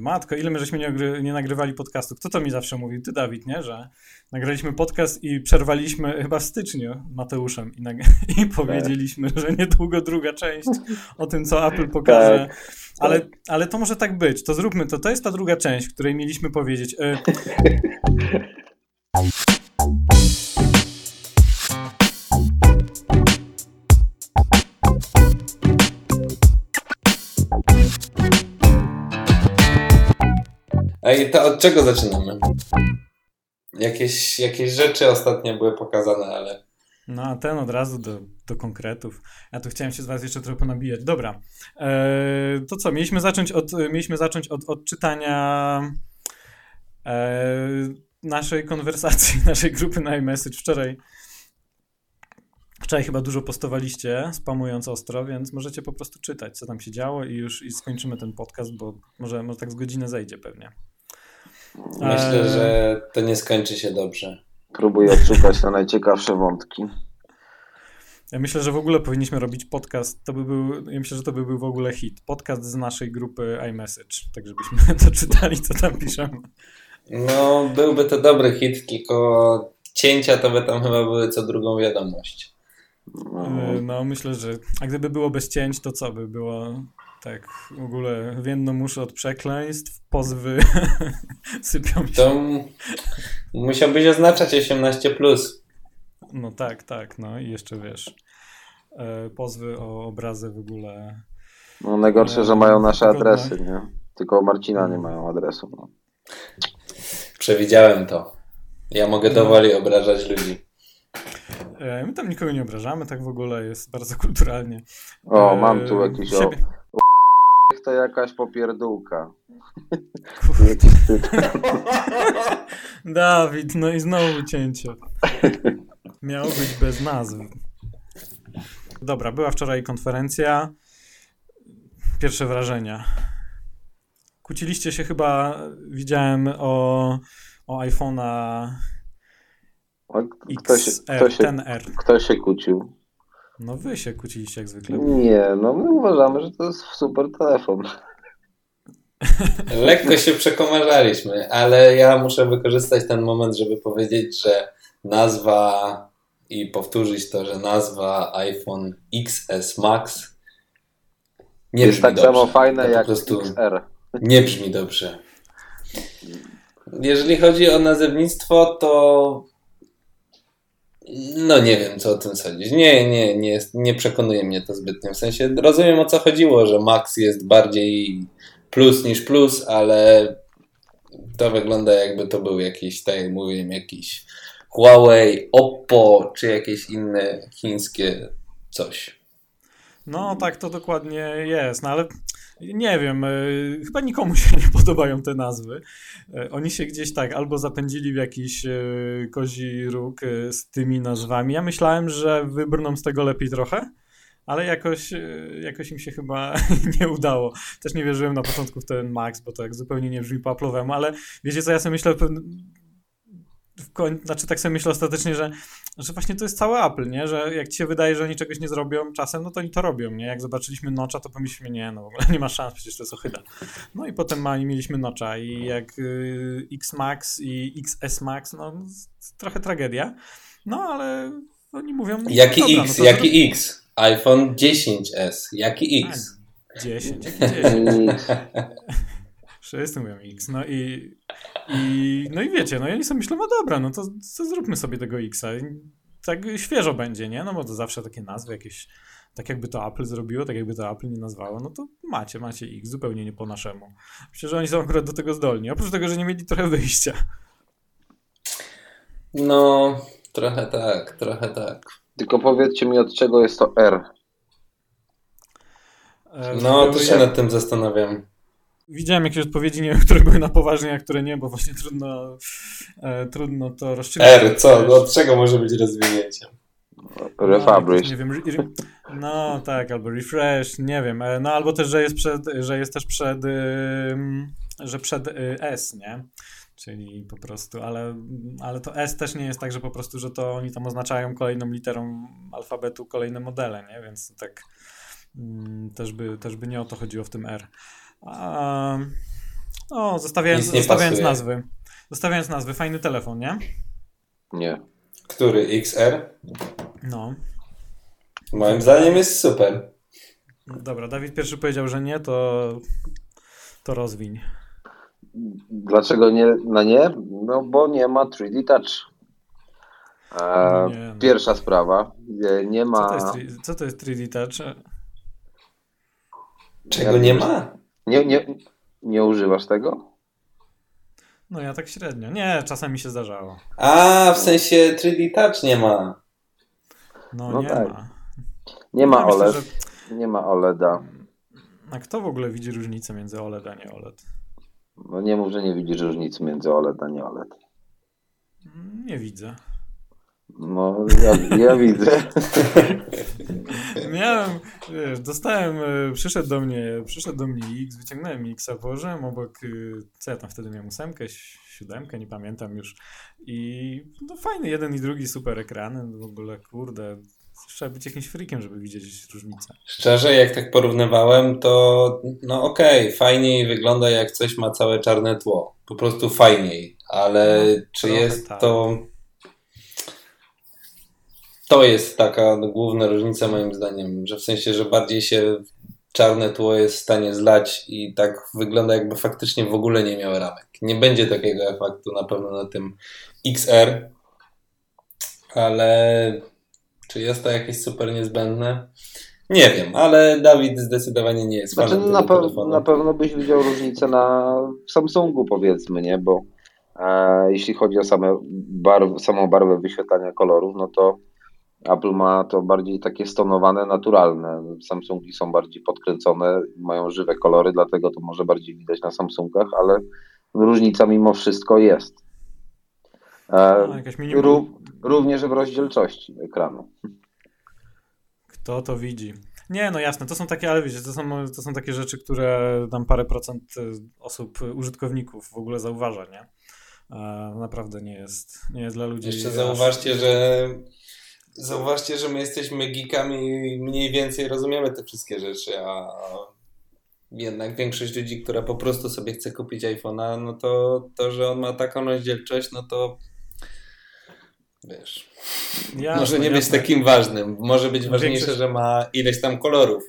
Matko, ile my żeśmy nie, nagry nie nagrywali podcastu? Kto to mi zawsze mówił? Ty, Dawid, nie? Że nagraliśmy podcast i przerwaliśmy chyba w styczniu Mateuszem i, i powiedzieliśmy, tak. że niedługo druga część o tym, co Apple pokaże. Tak. Ale, ale to może tak być. To zróbmy to. To jest ta druga część, której mieliśmy powiedzieć. Y I to od czego zaczynamy? Jakieś, jakieś rzeczy ostatnio były pokazane, ale. No, a ten od razu do, do konkretów. Ja tu chciałem się z Was jeszcze trochę ponabijać. Dobra. Eee, to co? Mieliśmy zacząć od, mieliśmy zacząć od, od czytania eee, naszej konwersacji, naszej grupy na iMessage. Wczoraj Wczoraj chyba dużo postowaliście, spamując ostro, więc możecie po prostu czytać, co tam się działo i już i skończymy ten podcast, bo może, może tak z godzinę zejdzie pewnie. Myślę, eee... że to nie skończy się dobrze. Próbuję odszukać na najciekawsze wątki. Ja myślę, że w ogóle powinniśmy robić podcast. To by był, ja myślę, że to by był w ogóle hit. Podcast z naszej grupy iMessage, tak żebyśmy to czytali, co tam piszemy. No, byłby to dobry hit, tylko cięcia to by tam chyba były co drugą wiadomość. No, no myślę, że a gdyby było bez cięć, to co by było? Tak, w ogóle więdno muszę od przekleństw, pozwy sypią się. To musiałbyś oznaczać 18+. Plus. No tak, tak, no i jeszcze wiesz, e, pozwy o obrazy w ogóle. No najgorsze, e, że mają nasze adresy, nie? Tylko Marcina nie mają adresu. No. Przewidziałem to. Ja mogę no. dowoli obrażać ludzi. E, my tam nikogo nie obrażamy, tak w ogóle jest bardzo kulturalnie. O, mam tu jakiś siebie. o... To jakaś popierdółka. Dawid, no i znowu cięcie. Miało być bez nazwy. Dobra, była wczoraj konferencja. Pierwsze wrażenia. Kłóciliście się chyba, widziałem o, o iPhone'a kto się, kto, się, kto się kłócił? No wy się kłóciliście jak zwykle. Nie, no my uważamy, że to jest super telefon. Lekko się przekomarzaliśmy, ale ja muszę wykorzystać ten moment, żeby powiedzieć, że nazwa i powtórzyć to, że nazwa iPhone XS Max nie jest tak dobrze. samo fajne to jak XR. Nie brzmi dobrze. Jeżeli chodzi o nazewnictwo, to no nie wiem, co o tym sądzić. Nie, nie, nie, nie przekonuje mnie to zbytnio. W sensie rozumiem o co chodziło, że Max jest bardziej plus niż plus, ale to wygląda jakby to był jakiś, tak jak mówiłem, jakiś Huawei, Oppo, czy jakieś inne chińskie coś. No tak to dokładnie jest, no ale nie wiem, e, chyba nikomu się nie podobają te nazwy. E, oni się gdzieś tak albo zapędzili w jakiś e, kozi róg z tymi nazwami. Ja myślałem, że wybrną z tego lepiej trochę, ale jakoś, jakoś im się chyba nie udało. Też nie wierzyłem na początku w ten Max, bo to jak zupełnie nie brzmi po Apple'owemu, ale wiecie co, ja sobie myślę, w końcu, znaczy tak sobie myślę ostatecznie, że, że właśnie to jest cały Apple, nie? Że jak ci się wydaje, że oni czegoś nie zrobią czasem, no to oni to robią, nie? Jak zobaczyliśmy Notcha, to pomyśleliśmy, nie, no w ogóle nie ma szans, przecież to jest ochyda. No i potem ma, mieliśmy Notcha i jak y, X Max i XS Max, no trochę tragedia. No ale oni mówią... Jaki dobra, X, no jaki X? iPhone 10s, jaki X? A, 10, jaki 10? Wszyscy mówią X. No i, i, no i wiecie, no i oni sobie myślą, no dobra, no to, to zróbmy sobie tego Xa. Tak świeżo będzie, nie? No bo to zawsze takie nazwy jakieś, tak jakby to Apple zrobiło, tak jakby to Apple nie nazwało, no to macie, macie X, zupełnie nie po naszemu. Myślę, że oni są akurat do tego zdolni, oprócz tego, że nie mieli trochę wyjścia. No, trochę tak, trochę tak. Tylko powiedzcie mi, od czego jest to R? E, no, to się nad tym zastanawiam widziałem jakieś odpowiedzi, nie wiem, które były na poważnie, a które nie, bo właśnie trudno, e, trudno to rozstrzygnąć. R, co? No, od czego może być rozwinięcie? Refabrish. No, nie wiem, re, no tak, albo refresh, nie wiem. E, no albo też, że jest, przed, że jest też przed, że przed y, S, nie? Czyli po prostu, ale, ale to S też nie jest tak, że po prostu, że to oni tam oznaczają kolejną literą alfabetu kolejne modele, nie? Więc tak mm, też, by, też by nie o to chodziło w tym R. A, O, zostawiając, nie zostawiając nazwy. Zostawiając nazwy, fajny telefon, nie? Nie. Który? XR? No. Moim zdaniem jest super. Dobra, Dawid pierwszy powiedział, że nie, to, to rozwiń. Dlaczego nie na nie? No bo nie ma 3D Touch. E, Nie, no. Pierwsza sprawa. Nie Co ma. to jest, co to jest 3D Touch? Czego nie ma? Nie, nie, nie używasz tego? No ja tak średnio. Nie, czasami się zdarzało. A, w sensie 3D Touch nie ma. No, No nie tak. ma. Nie ma Ja myślę, OLED. że- Nie ma OLEDa. A kto w ogóle widzi różnicę między OLED a nie OLED? No nie mów, że nie widzisz różnicy między OLED a nie OLED. Nie widzę. No ja, ja widzę. Miałem, wiesz, dostałem, y, przyszedł do mnie, przyszedł do mnie X, wyciągnąłem X, położyłem obok, y, co ja tam wtedy miałem, ósemkę, si- siódemkę, nie pamiętam już. I no fajny jeden i drugi super ekrany, w ogóle kurde, trzeba być jakimś freakiem, żeby widzieć różnicę. Szczerze, jak tak porównywałem, to no okej, fajniej wygląda jak coś ma całe czarne tło. Po prostu fajniej, ale No, czy trochę jest tak. to... To jest taka główna różnica moim zdaniem, że w sensie, że bardziej się czarne tło jest w stanie zlać i tak wygląda jakby faktycznie w ogóle nie miał ramek. Nie będzie takiego efektu na pewno na tym XR, ale czy jest to jakieś super niezbędne? Nie wiem, ale Dawid zdecydowanie nie jest Znaczy, fanem na, pe- na pewno byś widział różnicę na Samsungu, powiedzmy, nie? Bo e, jeśli chodzi o same barw, samą barwę wyświetlania kolorów, no to Apple ma to bardziej takie stonowane, naturalne. Samsungi są bardziej podkręcone, mają żywe kolory, dlatego to może bardziej widać na Samsungach, ale różnica mimo wszystko jest. E, No, ró- również w rozdzielczości ekranu. Kto to widzi? Nie, no jasne, to są takie, ale wiecie, to są, to są takie rzeczy, które tam parę procent y, osób, y, użytkowników w ogóle zauważa, nie? E, naprawdę nie jest, nie jest dla ludzi. Jeszcze aż- zauważcie, że zauważcie, że my jesteśmy geekami i mniej więcej rozumiemy te wszystkie rzeczy, a jednak większość ludzi, która po prostu sobie chce kupić iPhone'a, no to to, że on ma taką rozdzielczość, no to wiesz, Jasne, może nie być jasne. takim ważnym. Może być No ważniejsze, większość- że ma ileś tam kolorów.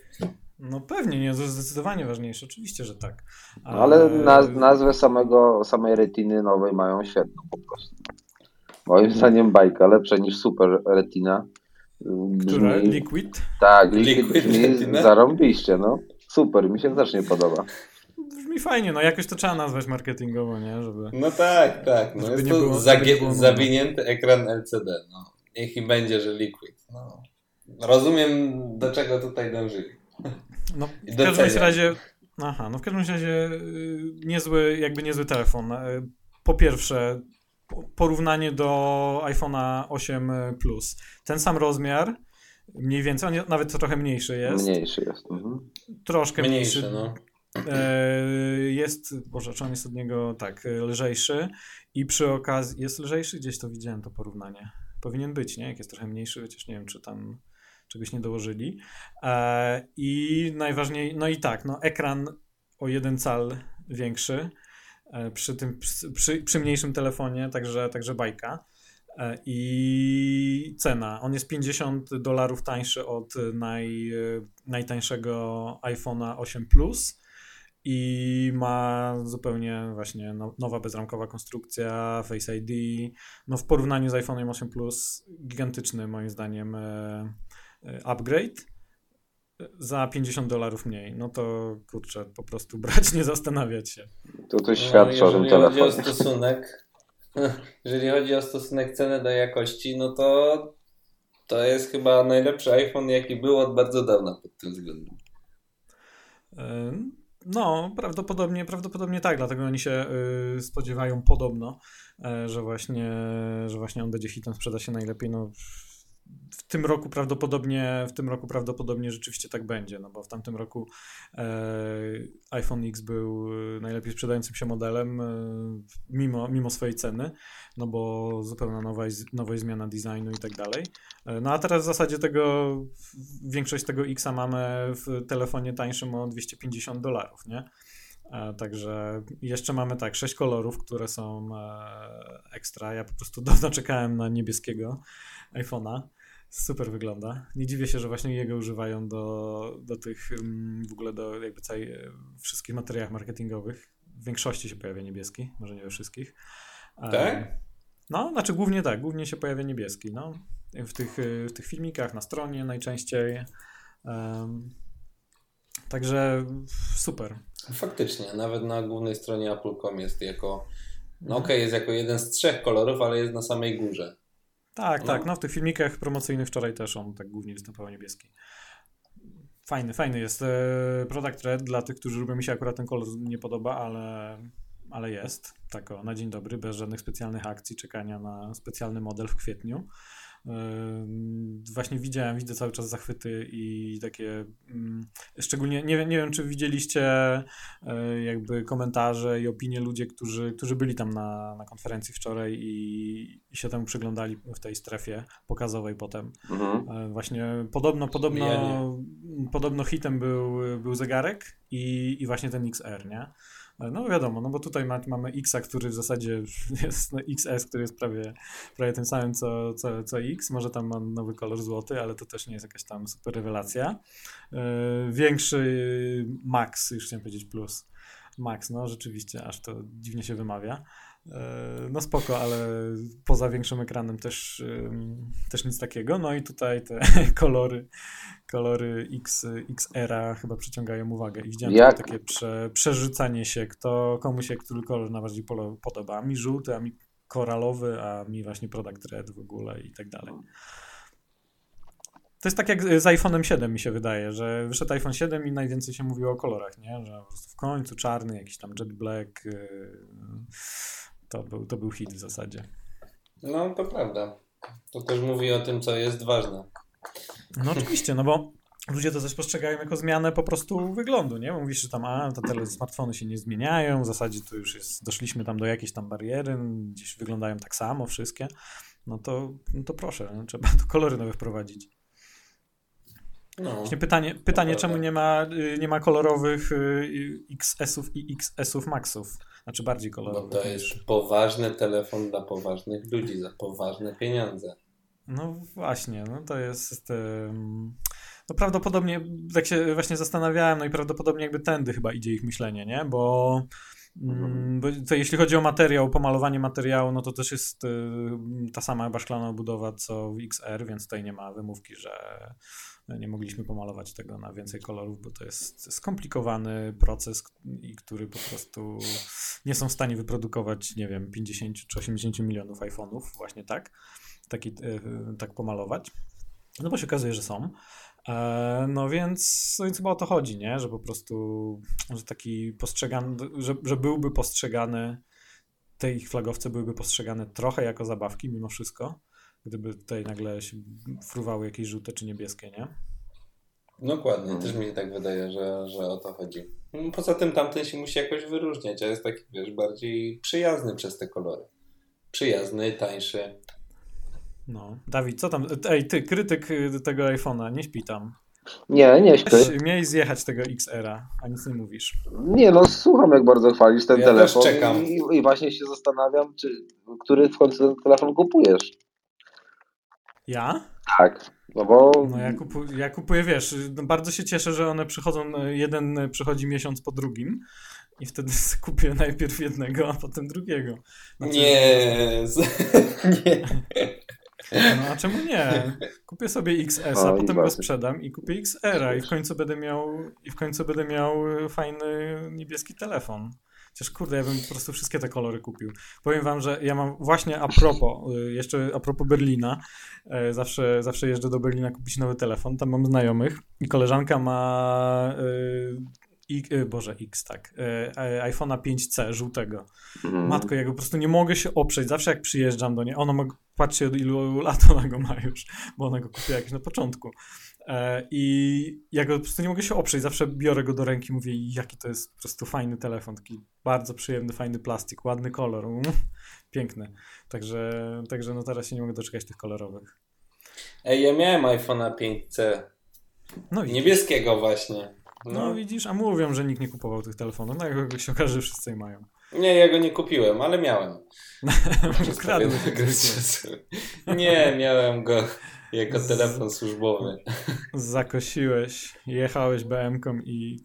No pewnie, nie, to jest zdecydowanie ważniejsze, oczywiście, że tak. No, ale naz- nazwę samego, samej retiny nowej mają świetną po prostu. Moim zdaniem bajka lepsza niż Super Retina. Które? Brzmi, Liquid? tak, Liquid, Liquid brzmi Retina? zarąbiście, no. Super, mi się też nie podoba. Brzmi fajnie, no jakoś to trzeba nazwać marketingowo, nie? Żeby... No tak, tak. No jest nie to było- zagie- było nudno. zawinięty ekran LCD. No. Niech i będzie, że Liquid. No. Rozumiem, do czego tutaj dążyli. No, w każdym razie-. Aha, no w każdym razie y, niezły, jakby niezły telefon. Y, Po pierwsze, porównanie do iPhone'a 8 Plus. Ten sam rozmiar, mniej więcej, on nawet trochę mniejszy jest. Mniejszy jest. Mhm. Troszkę mniejszy. Mniejszy, no. E, Jest, boże, czy on jest od niego tak, lżejszy i przy okazji, jest lżejszy? Gdzieś to widziałem, to porównanie. Powinien być, nie? Jak jest trochę mniejszy, chociaż nie wiem, czy tam czegoś nie dołożyli. E, I najważniej, no i tak, no ekran o jeden cal większy przy tym, przy, przy, mniejszym telefonie, także, także bajka. E, I cena. On jest 50 dolarów tańszy od naj, najtańszego iPhone'a 8 Plus i ma zupełnie właśnie no, nowa bezramkowa konstrukcja, Face ID. No w porównaniu z iPhone'em 8 Plus gigantyczny moim zdaniem e, e, upgrade za 50 dolarów mniej. No to kurczę, po prostu brać, nie zastanawiać się. To coś świadczy o tym jeżeli chodzi o telefonie. stosunek, jeżeli chodzi o stosunek ceny do jakości, no to to jest chyba najlepszy iPhone, jaki był od bardzo dawna pod tym względem. No, prawdopodobnie, prawdopodobnie tak, dlatego oni się y, spodziewają podobno, e, że właśnie, że właśnie on będzie hitem, sprzeda się najlepiej. No, w- tym roku prawdopodobnie, w tym roku prawdopodobnie rzeczywiście tak będzie, no bo w tamtym roku e, iPhone X był najlepiej sprzedającym się modelem e, mimo, mimo swojej ceny, no bo zupełna nowa, nowa zmiana designu i tak dalej. E, No a teraz w zasadzie tego, większość tego Xa mamy w telefonie tańszym o 250 dolarów, nie? E, także jeszcze mamy tak, sześć kolorów, które są e, ekstra. Ja po prostu dawno czekałem na niebieskiego iPhone'a. Super wygląda. Nie dziwię się, że właśnie jego używają do, do tych, mm, w ogóle do jakby całej, wszystkich materiałach marketingowych. W większości się pojawia niebieski, może nie we wszystkich. Tak? No, znaczy głównie tak, głównie się pojawia niebieski, no. W tych, w tych filmikach, na stronie najczęściej. Um, także super. Faktycznie, nawet na głównej stronie Apple.com jest jako, no okej, okay, jest jako jeden z trzech kolorów, ale jest na samej górze. Tak, no. tak, no w tych filmikach promocyjnych wczoraj też on tak głównie występował niebieski. Fajny, fajny jest e, Product Red dla tych, którzy lubią mi się akurat ten kolor nie podoba, ale ale jest, tak o, na dzień dobry, bez żadnych specjalnych akcji, czekania na specjalny model w kwietniu. Właśnie widziałem, widzę cały czas zachwyty i takie, szczególnie, nie wiem, nie wiem czy widzieliście e, jakby komentarze i opinie ludzie, którzy, którzy byli tam na, na konferencji wczoraj i, i się temu przyglądali w tej strefie pokazowej potem. Mhm. E, właśnie podobno, podobno, podobno hitem był, był zegarek i, i właśnie ten XR, nie? No wiadomo, no bo tutaj mamy X, który w zasadzie jest no, XS, który jest prawie, prawie tym samym co, co, co X. Może tam ma nowy kolor złoty, ale to też nie jest jakaś tam super rewelacja. Yy, większy Max, już chciałem powiedzieć plus. Max, no rzeczywiście, aż to dziwnie się wymawia. E, no spoko, ale poza większym ekranem też, też nic takiego. No i tutaj te kolory, kolory X, XR chyba przyciągają uwagę. I widziałem Jak? takie prze, przerzucanie się, kto, komu się który kolor najbardziej podoba. A mi żółty, a mi koralowy, a mi właśnie Product Red w ogóle i tak dalej. To jest tak jak z iPhone'em 7 mi się wydaje, że wyszedł iPhone 7 i najwięcej się mówiło o kolorach, nie? Że po prostu w końcu czarny, jakiś tam jet black, yy, to był, to był hit w zasadzie. No, to prawda. To też mówi o tym, co jest ważne. No oczywiście, no bo ludzie to też postrzegają jako zmianę po prostu wyglądu, nie? Mówisz, że tam, a, te smartfony się nie zmieniają, w zasadzie to już jest, doszliśmy tam do jakiejś tam bariery, gdzieś wyglądają tak samo wszystkie, no to, no to proszę, no, trzeba tu kolory nowe wprowadzić. No, Właśnie pytanie, pytanie czemu nie ma, y, nie ma kolorowych y, XS-ów i XS-ów Maxów? Znaczy bardziej kolorowych. Bo to jest poważny telefon dla poważnych ludzi za poważne pieniądze. No właśnie, no to jest. No prawdopodobnie, tak się właśnie zastanawiałem, no i prawdopodobnie jakby tędy chyba idzie ich myślenie, nie? Bo. Mm, bo to jeśli chodzi o materiał, pomalowanie materiału, no to też jest y, ta sama chyba szklana obudowa co w XR, więc tutaj nie ma wymówki, że nie mogliśmy pomalować tego na więcej kolorów, bo to jest skomplikowany proces, i który po prostu nie są w stanie wyprodukować, nie wiem, 50 czy 80 milionów iPhone'ów właśnie tak, taki, e, tak pomalować. No bo się okazuje, że są. E, no więc, no więc chyba o to chodzi, nie? Że po prostu, że taki postrzegany, że, że byłby postrzegany, te ich flagowce byłyby postrzegane trochę jako zabawki mimo wszystko gdyby tutaj nagle się fruwały jakieś żółte czy niebieskie, nie? Dokładnie, też mi się tak wydaje, że, że o to chodzi. Poza tym tamten się musi jakoś wyróżniać, a jest taki, wiesz, bardziej przyjazny przez te kolory. Przyjazny, tańszy. No, Dawid, co tam? Ej, ty, krytyk tego iPhone'a, nie śpi tam. Nie, nie śpię. Miałeś zjechać tego XR-a, a nic nie mówisz. Nie, no słucham, jak bardzo chwalisz ten ja telefon. Też czekam. I, I, właśnie się zastanawiam, czy, który w końcu ten telefon kupujesz. Ja? Tak. No bo... No ja, kupu, ja kupuję, wiesz, no bardzo się cieszę, że one przychodzą, jeden przychodzi miesiąc po drugim i wtedy kupię najpierw jednego, a potem drugiego. Znaczy, nie. nie. No a czemu nie? Kupię sobie XS, a potem go sprzedam i kupię XR-a i w końcu będę miał i w końcu będę miał fajny niebieski telefon. Chociaż kurde, ja bym po prostu wszystkie te kolory kupił. Powiem wam, że ja mam właśnie a propos, y, jeszcze a propos Berlina, y, zawsze, zawsze jeżdżę do Berlina kupić nowy telefon, tam mam znajomych i koleżanka ma i, y, Boże, X, tak. iPhone'a 5C żółtego. Mm. Matko, ja go po prostu nie mogę się oprzeć. Zawsze jak przyjeżdżam do niej, ona ma, patrzcie od ilu lat ona go ma już, bo ona go kupiła jakieś na początku. E, I ja go po prostu nie mogę się oprzeć. Zawsze biorę go do ręki, mówię, jaki to jest po prostu fajny telefon, taki bardzo przyjemny, fajny plastik, ładny kolor, piękny. Także, także no teraz się nie mogę doczekać tych kolorowych. Ej, ja miałem iPhone'a 5C. No Niebieskiego właśnie. No. No. widzisz, a mówią, że nikt nie kupował tych telefonów. No jak się okaże, że wszyscy je mają. Nie, ja go nie kupiłem, ale miałem. Kradły. Nie, miałem go jako telefon służbowy. Zakosiłeś, jechałeś BM-ką i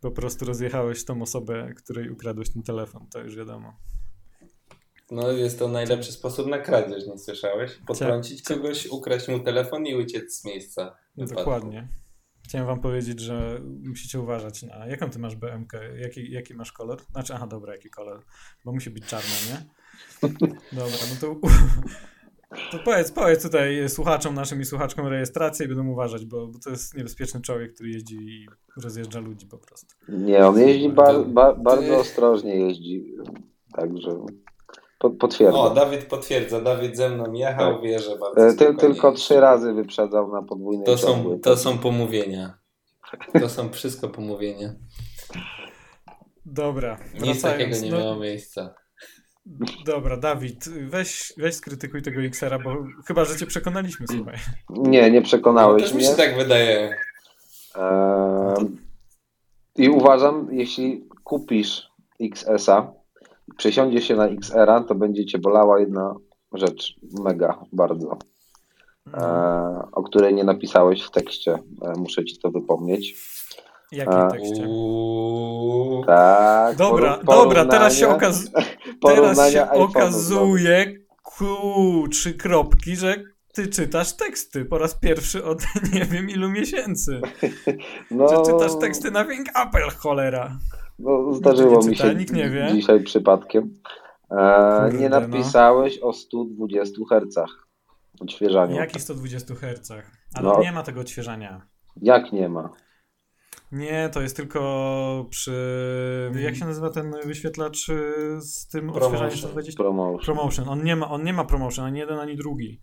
po prostu rozjechałeś tą osobę, której ukradłeś ten telefon, to już wiadomo. No jest to najlepszy sposób na kradzież, nie słyszałeś? Potrącić kogoś, ukraść mu telefon i uciec z miejsca. wypadku. Dokładnie. Chciałem wam powiedzieć, że musicie uważać na... Jaką ty masz BMK? Jaki, jaki masz kolor? Znaczy, aha, dobra, jaki kolor? Bo musi być czarna, nie? Dobra, no to... To powiedz, powiedz tutaj słuchaczom naszym i słuchaczkom rejestrację i będą uważać, bo, bo to jest niebezpieczny człowiek, który jeździ i rozjeżdża ludzi po prostu. Nie, on jeździ bar, To- ba, to bardzo ostrożnie jeździ. Także po, potwierdzam. O, Dawid potwierdza, Dawid ze mną jechał, Tak. wie, że bardzo E, Ty, tylko trzy razy wyprzedzał na podwójnej To są, to są pomówienia. To są wszystko pomówienia. Dobra, Nic takiego nie no, miało miejsca. Dobra, Dawid, weź, weź skrytykuj tego Xera, bo chyba, że cię przekonaliśmy, słuchaj. Nie, nie No, przekonałeś też mi mnie. się tak wydaje. Eee, I uważam, jeśli kupisz XS-a, przesiądziesz się na XR-a, to będzie cię bolała jedna rzecz, mega, bardzo, No. eee, o której nie napisałeś w tekście. Eee, muszę ci to wypomnieć. W jakim A. tekście? Uuu. Tak. Dobra, dobra, teraz się, okaz... teraz się iPhone'ów okazuje, ku, trzy kropki, że ty czytasz teksty po raz pierwszy od nie wiem ilu miesięcy. No, Że czytasz teksty na Wing Apple, cholera. No, zdarzyło mi się nikt nie wie. dzisiaj przypadkiem. Kurde, nie no. napisałeś o 120 Hz odświeżaniu. Jakich 120 Hz? Ale No. nie ma tego odświeżania. Jak nie ma? Nie, to jest tylko przy... Jak się nazywa ten wyświetlacz y, z tym Promotion. odświeżaniem 120? Promotion. Promotion. On nie ma, on nie ma promotion, ani jeden, ani drugi.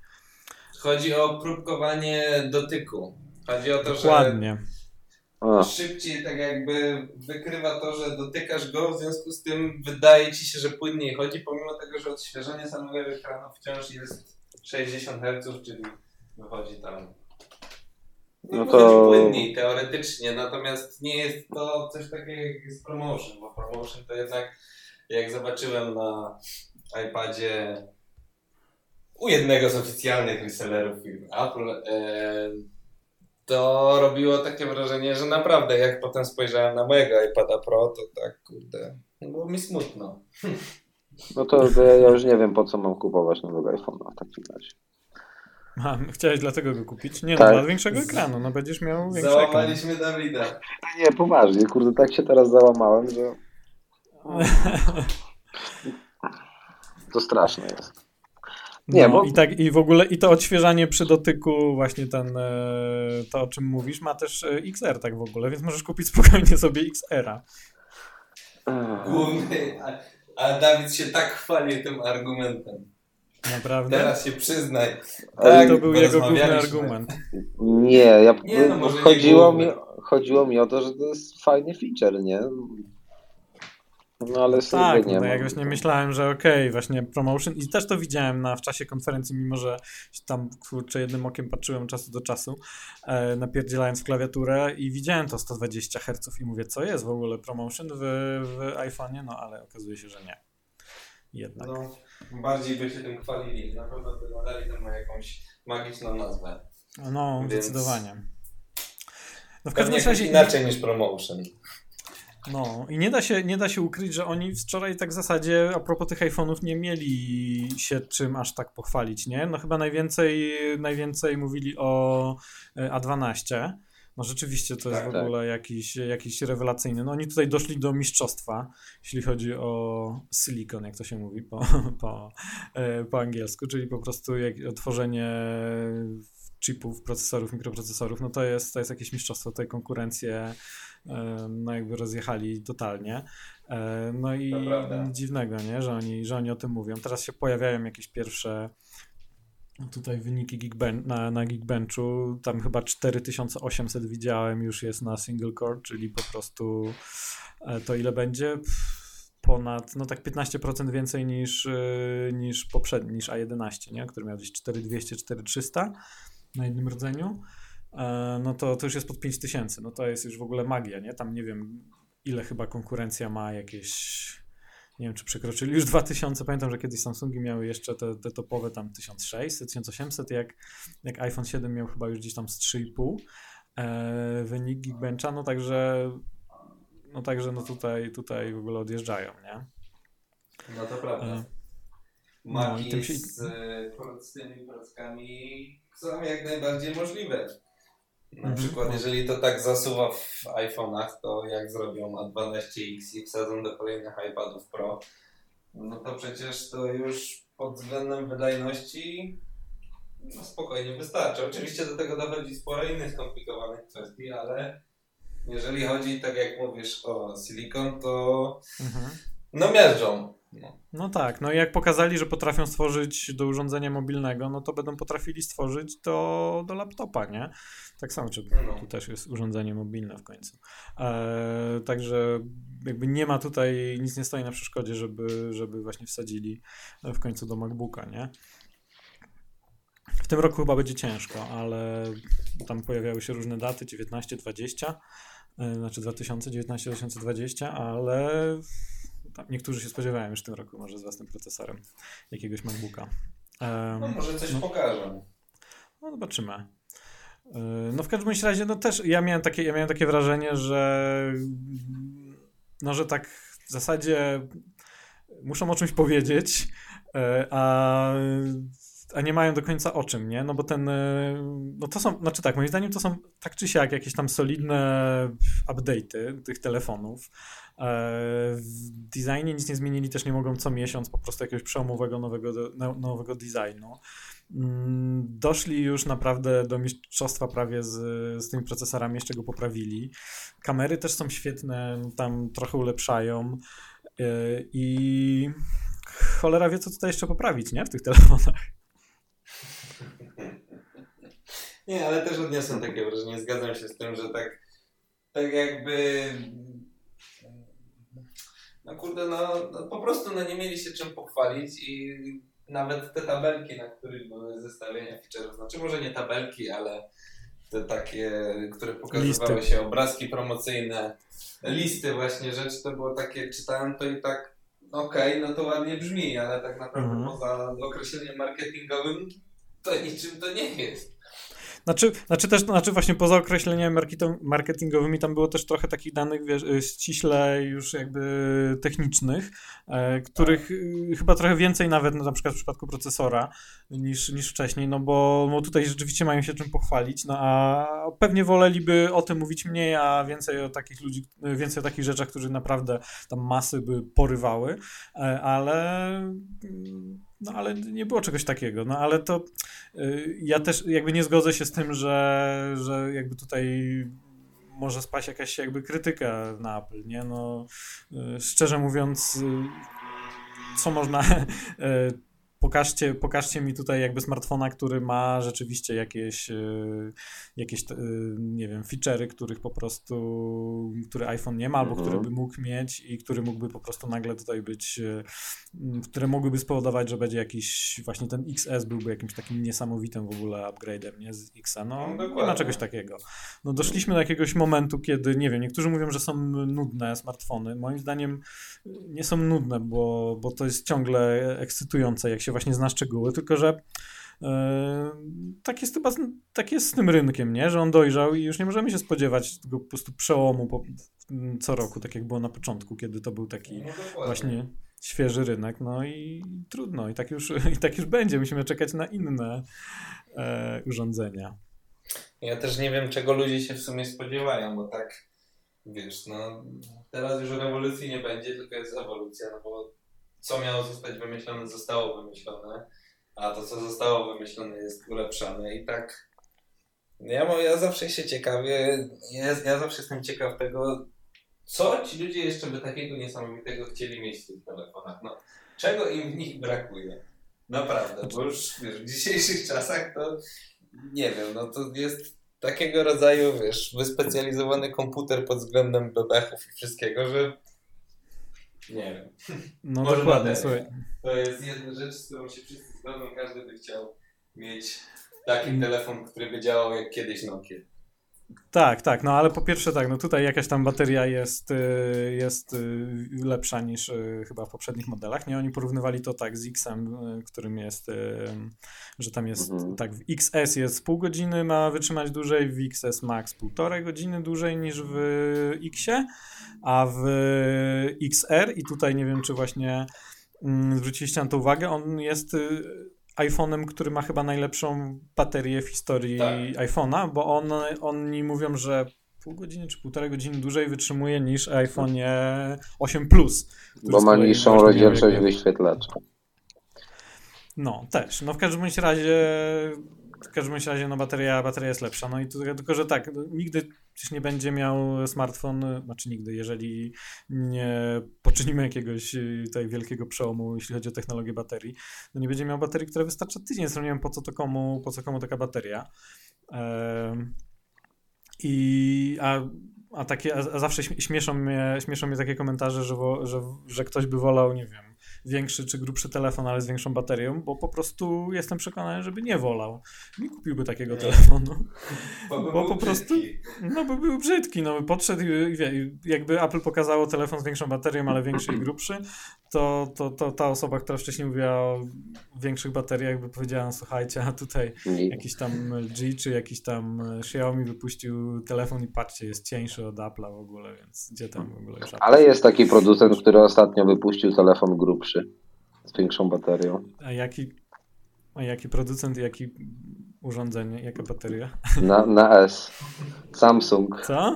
Chodzi o próbkowanie dotyku. Chodzi o to, Dokładnie. A, szybciej tak jakby wykrywa to, że dotykasz go, w związku z tym wydaje ci się, że płynniej chodzi, pomimo tego, że odświeżenie samego ekranu wciąż jest 60 Hz, czyli wychodzi tam. No to- to płynniej teoretycznie, natomiast nie jest to coś takiego jak jest promotion, bo promotion to jednak jak zobaczyłem na iPadzie u jednego z oficjalnych resellerów firmy Apple, e, to robiło takie wrażenie, że naprawdę jak potem spojrzałem na mojego iPada Pro, to tak kurde, było mi smutno. no to, ja ja już nie wiem, po co mam kupować nowego iPhone'a w takim razie. A, chciałeś dlatego go kupić? Nie, Tak. no, dla większego ekranu, no będziesz miał większy ekran. Załamaliśmy Dawida. Nie, poważnie, kurde, tak się teraz załamałem, że to straszne jest. Nie, no, bo- i tak i w ogóle i to odświeżanie przy dotyku właśnie ten e, to o czym mówisz ma też e, XR tak w ogóle, więc możesz kupić spokojnie sobie XR-a. Główny, a, a Dawid się tak chwali tym argumentem. Naprawdę? Teraz się przyznaj. Tak, to był jego główny argument. Nie, ja, Nie, no może nie chodziło, mi, chodziło mi o to, że to jest fajny feature, nie? No ale sobie Tak, nie no, jak właśnie myślałem, że okej, właśnie promotion i też to widziałem na, w czasie konferencji, mimo że tam kurczę jednym okiem patrzyłem od czasu do czasu, e, napierdzielając w klawiaturę i widziałem to 120 Hz i mówię, co jest w ogóle promotion w, w iPhone'ie, no ale okazuje się, że nie. Jednak. No, bardziej by się tym chwalili. Na pewno by nadali temu jakąś magiczną nazwę. No, Więc- zdecydowanie. No w każdym razie inaczej niż promotion. No i nie da, się, nie da się ukryć, że oni wczoraj tak w zasadzie a propos tych iPhone'ów nie mieli się czym aż tak pochwalić, nie? No chyba najwięcej, najwięcej mówili o e, A12. No rzeczywiście to jest Tak, w tak. ogóle jakiś, jakiś rewelacyjny. No oni tutaj doszli do mistrzostwa, jeśli chodzi o silikon, jak to się mówi po, po, e, po angielsku, czyli po prostu jak, tworzenie chipów, procesorów, mikroprocesorów, no to jest, to jest jakieś mistrzostwo, tutaj konkurencję no jakby rozjechali totalnie. No i nic dziwnego, nie? Że, oni, że oni o tym mówią. Teraz się pojawiają jakieś pierwsze tutaj wyniki Geekben na, na Geekbenchu. Tam chyba 4800 widziałem już jest na single core, czyli po prostu e, to ile będzie? Ponad, no tak 15% więcej niż, e, niż poprzedni, niż A11, nie? który miał gdzieś 4200, 4300 na jednym rdzeniu. E, no to, to już jest pod 5000. No to jest już w ogóle magia, nie? Tam nie wiem, ile chyba konkurencja ma jakieś. Nie wiem, czy przekroczyli już 2000. Pamiętam, że kiedyś Samsungi miały jeszcze te, te topowe tam 1600, 1800, jak, jak iPhone 7 miał chyba już gdzieś tam z 3,5 e, wynik Geekbencha, no także no także no tutaj, tutaj w ogóle odjeżdżają, nie? No to prawda. E, Maki i tym się- z, e, z tymi prockami są jak najbardziej możliwe. Na Mhm. przykład, jeżeli to tak zasuwa w iPhone'ach, to jak zrobią A12X i wsadzą do kolejnych iPadów Pro, no to przecież to już pod względem wydajności no spokojnie wystarczy. Oczywiście do tego dochodzi sporo innych skomplikowanych kwestii, ale jeżeli chodzi, tak jak mówisz, o silikon, to Mhm. no miażdżą. No. No tak, no i jak pokazali, że potrafią stworzyć do urządzenia mobilnego, no to będą potrafili stworzyć do, do laptopa, nie? Tak samo, czy No. tu też jest urządzenie mobilne w końcu. E, także jakby nie ma tutaj, nic nie stoi na przeszkodzie, żeby, żeby właśnie wsadzili w końcu do MacBooka, nie? W tym roku chyba będzie ciężko, ale tam pojawiały się różne daty, 19, 20, e, znaczy 2019, 2020, ale tam niektórzy się spodziewają już w tym roku może z własnym procesorem jakiegoś MacBooka. No może coś no. pokażę. no zobaczymy. Yy, No w każdym razie, no też ja miałem takie, ja miałem takie wrażenie, że no, że tak w zasadzie muszą o czymś powiedzieć, yy, a, a nie mają do końca o czym, nie? No bo ten, yy, no to są, znaczy tak, moim zdaniem to są tak czy siak jakieś tam solidne update'y tych telefonów. Yy, W designie nic nie zmienili, też nie mogą co miesiąc po prostu jakiegoś przełomowego nowego, no- nowego designu. Mm, Doszli już naprawdę do mistrzostwa prawie z, z tymi procesorami, jeszcze go poprawili. Kamery też są świetne, tam trochę ulepszają yy, i cholera wie, co tutaj jeszcze poprawić, nie? W tych telefonach. Nie, ale też odniosłem takie wrażenie. Zgadzam się z tym, że tak, tak jakby. No kurde, no, no po prostu no, nie mieli się czym pochwalić i nawet te tabelki, na których były zestawienia feature'ów, znaczy może nie tabelki, ale te takie, które pokazywały Listy. się, obrazki promocyjne, listy właśnie rzeczy, to było takie, czytałem to i tak, okej, no to ładnie brzmi, ale tak naprawdę Mhm. poza określeniem marketingowym to niczym to nie jest. Znaczy, znaczy też, znaczy właśnie poza określeniami marketing- marketingowymi tam było też trochę takich danych, wiesz, y, ściśle już jakby technicznych, e, których y, chyba trochę więcej nawet no, na przykład w przypadku procesora niż, niż wcześniej, no bo, bo tutaj rzeczywiście mają się czym pochwalić, no a pewnie woleliby o tym mówić mniej, a więcej o takich ludzi, więcej o takich rzeczach, którzy naprawdę tam masy by porywały, e, ale mm, no ale nie było czegoś takiego, no ale to y, ja też jakby nie zgodzę się z tym, że, że jakby tutaj może spaść jakaś jakby krytyka na Apple, nie? No y, szczerze mówiąc, y, co można pokażcie, pokażcie mi tutaj jakby smartfona, który ma rzeczywiście jakieś, y, jakieś y, nie wiem, feature'y, których po prostu, który iPhone nie ma, albo Mhm. który by mógł mieć i który mógłby po prostu nagle tutaj być, m, które mogłyby spowodować, że będzie jakiś, właśnie ten XS byłby jakimś takim niesamowitym w ogóle upgrade'em, nie, z Xa, no No, nie ma dokładnie. czegoś takiego. No doszliśmy do jakiegoś momentu, kiedy, nie wiem, niektórzy mówią, że są nudne smartfony, moim zdaniem nie są nudne, bo, bo to jest ciągle ekscytujące, jak się właśnie zna szczegóły, tylko że e, tak jest chyba z, tak jest z tym rynkiem, nie? że on dojrzał i już nie możemy się spodziewać tego po prostu przełomu po, co roku, tak jak było na początku, kiedy to był taki No dokładnie. właśnie świeży rynek, no i trudno, i tak już, i tak już będzie, musimy czekać na inne e, urządzenia. Ja też nie wiem, czego ludzie się w sumie spodziewają, bo tak, wiesz, no teraz już rewolucji nie będzie, tylko jest ewolucja, no bo co miało zostać wymyślone, zostało wymyślone, a to, co zostało wymyślone, jest ulepszane i tak ja, ja zawsze się ciekawię, ja, ja zawsze jestem ciekaw tego, co ci ludzie jeszcze by takiego niesamowitego chcieli mieć w tych telefonach, no czego im w nich brakuje. Naprawdę, bo już wiesz, w dzisiejszych czasach to nie wiem, no to jest takiego rodzaju, wiesz, wyspecjalizowany komputer pod względem bebechów i wszystkiego, że nie wiem. No Może dokładnie, słuchaj. To jest jedna rzecz, z którą się wszyscy zgodzą, każdy by chciał mieć taki telefon, który by działał jak kiedyś Nokia. Tak, tak, no ale po pierwsze tak, no tutaj jakaś tam bateria jest, y, jest y, lepsza niż y, chyba w poprzednich modelach, nie? Oni porównywali to tak z X-em, którym jest, że tam jest, mhm. tak, w XS jest pół godziny ma wytrzymać dłużej, w XS Max półtorej godziny dłużej niż w Xie, a w XR i tutaj nie wiem, czy właśnie mm, zwróciliście na to uwagę, on jest iPhone'em, który ma chyba najlepszą baterię w historii tak. iPhone'a, bo on, oni mówią, że pół godziny czy półtorej godziny dłużej wytrzymuje niż iPhone 8 Plus. Bo ma niższą rozdzielczość wyświetlacza. No, też. No w każdym razie w każdym razie no, bateria, bateria jest lepsza. No i tylko, że tak, no, nigdy przecież nie będzie miał smartfon, znaczy nigdy, jeżeli nie poczynimy jakiegoś y, tutaj wielkiego przełomu, jeśli chodzi o technologię baterii, no nie będzie miał baterii, która wystarcza tydzień. Zresztą nie wiem po co to komu, po co komu taka bateria. Ehm, I a a, takie, a zawsze śmieszą mnie, śmieszą mnie takie komentarze, że, wo, że, że ktoś by wolał, nie wiem, większy czy grubszy telefon, ale z większą baterią, bo po prostu jestem przekonany, żeby nie wolał. Nie kupiłby takiego nie. telefonu. Bo, by bo po prostu, no by był brzydki, no by podszedł i wie, jakby Apple pokazało telefon z większą baterią, ale większy i grubszy, to, to, to ta osoba, która wcześniej mówiła o większych bateriach, by powiedziała, no, słuchajcie, a tutaj nie. jakiś tam LG czy jakiś tam Xiaomi wypuścił telefon i patrzcie, jest cieńszy od Apple'a w ogóle, więc gdzie tam w ogóle już Ale jest taki producent, który ostatnio wypuścił telefon grubszy z większą baterią. A jaki, a jaki producent, jaki urządzenie, jaka bateria? Na, na S. Samsung. Co?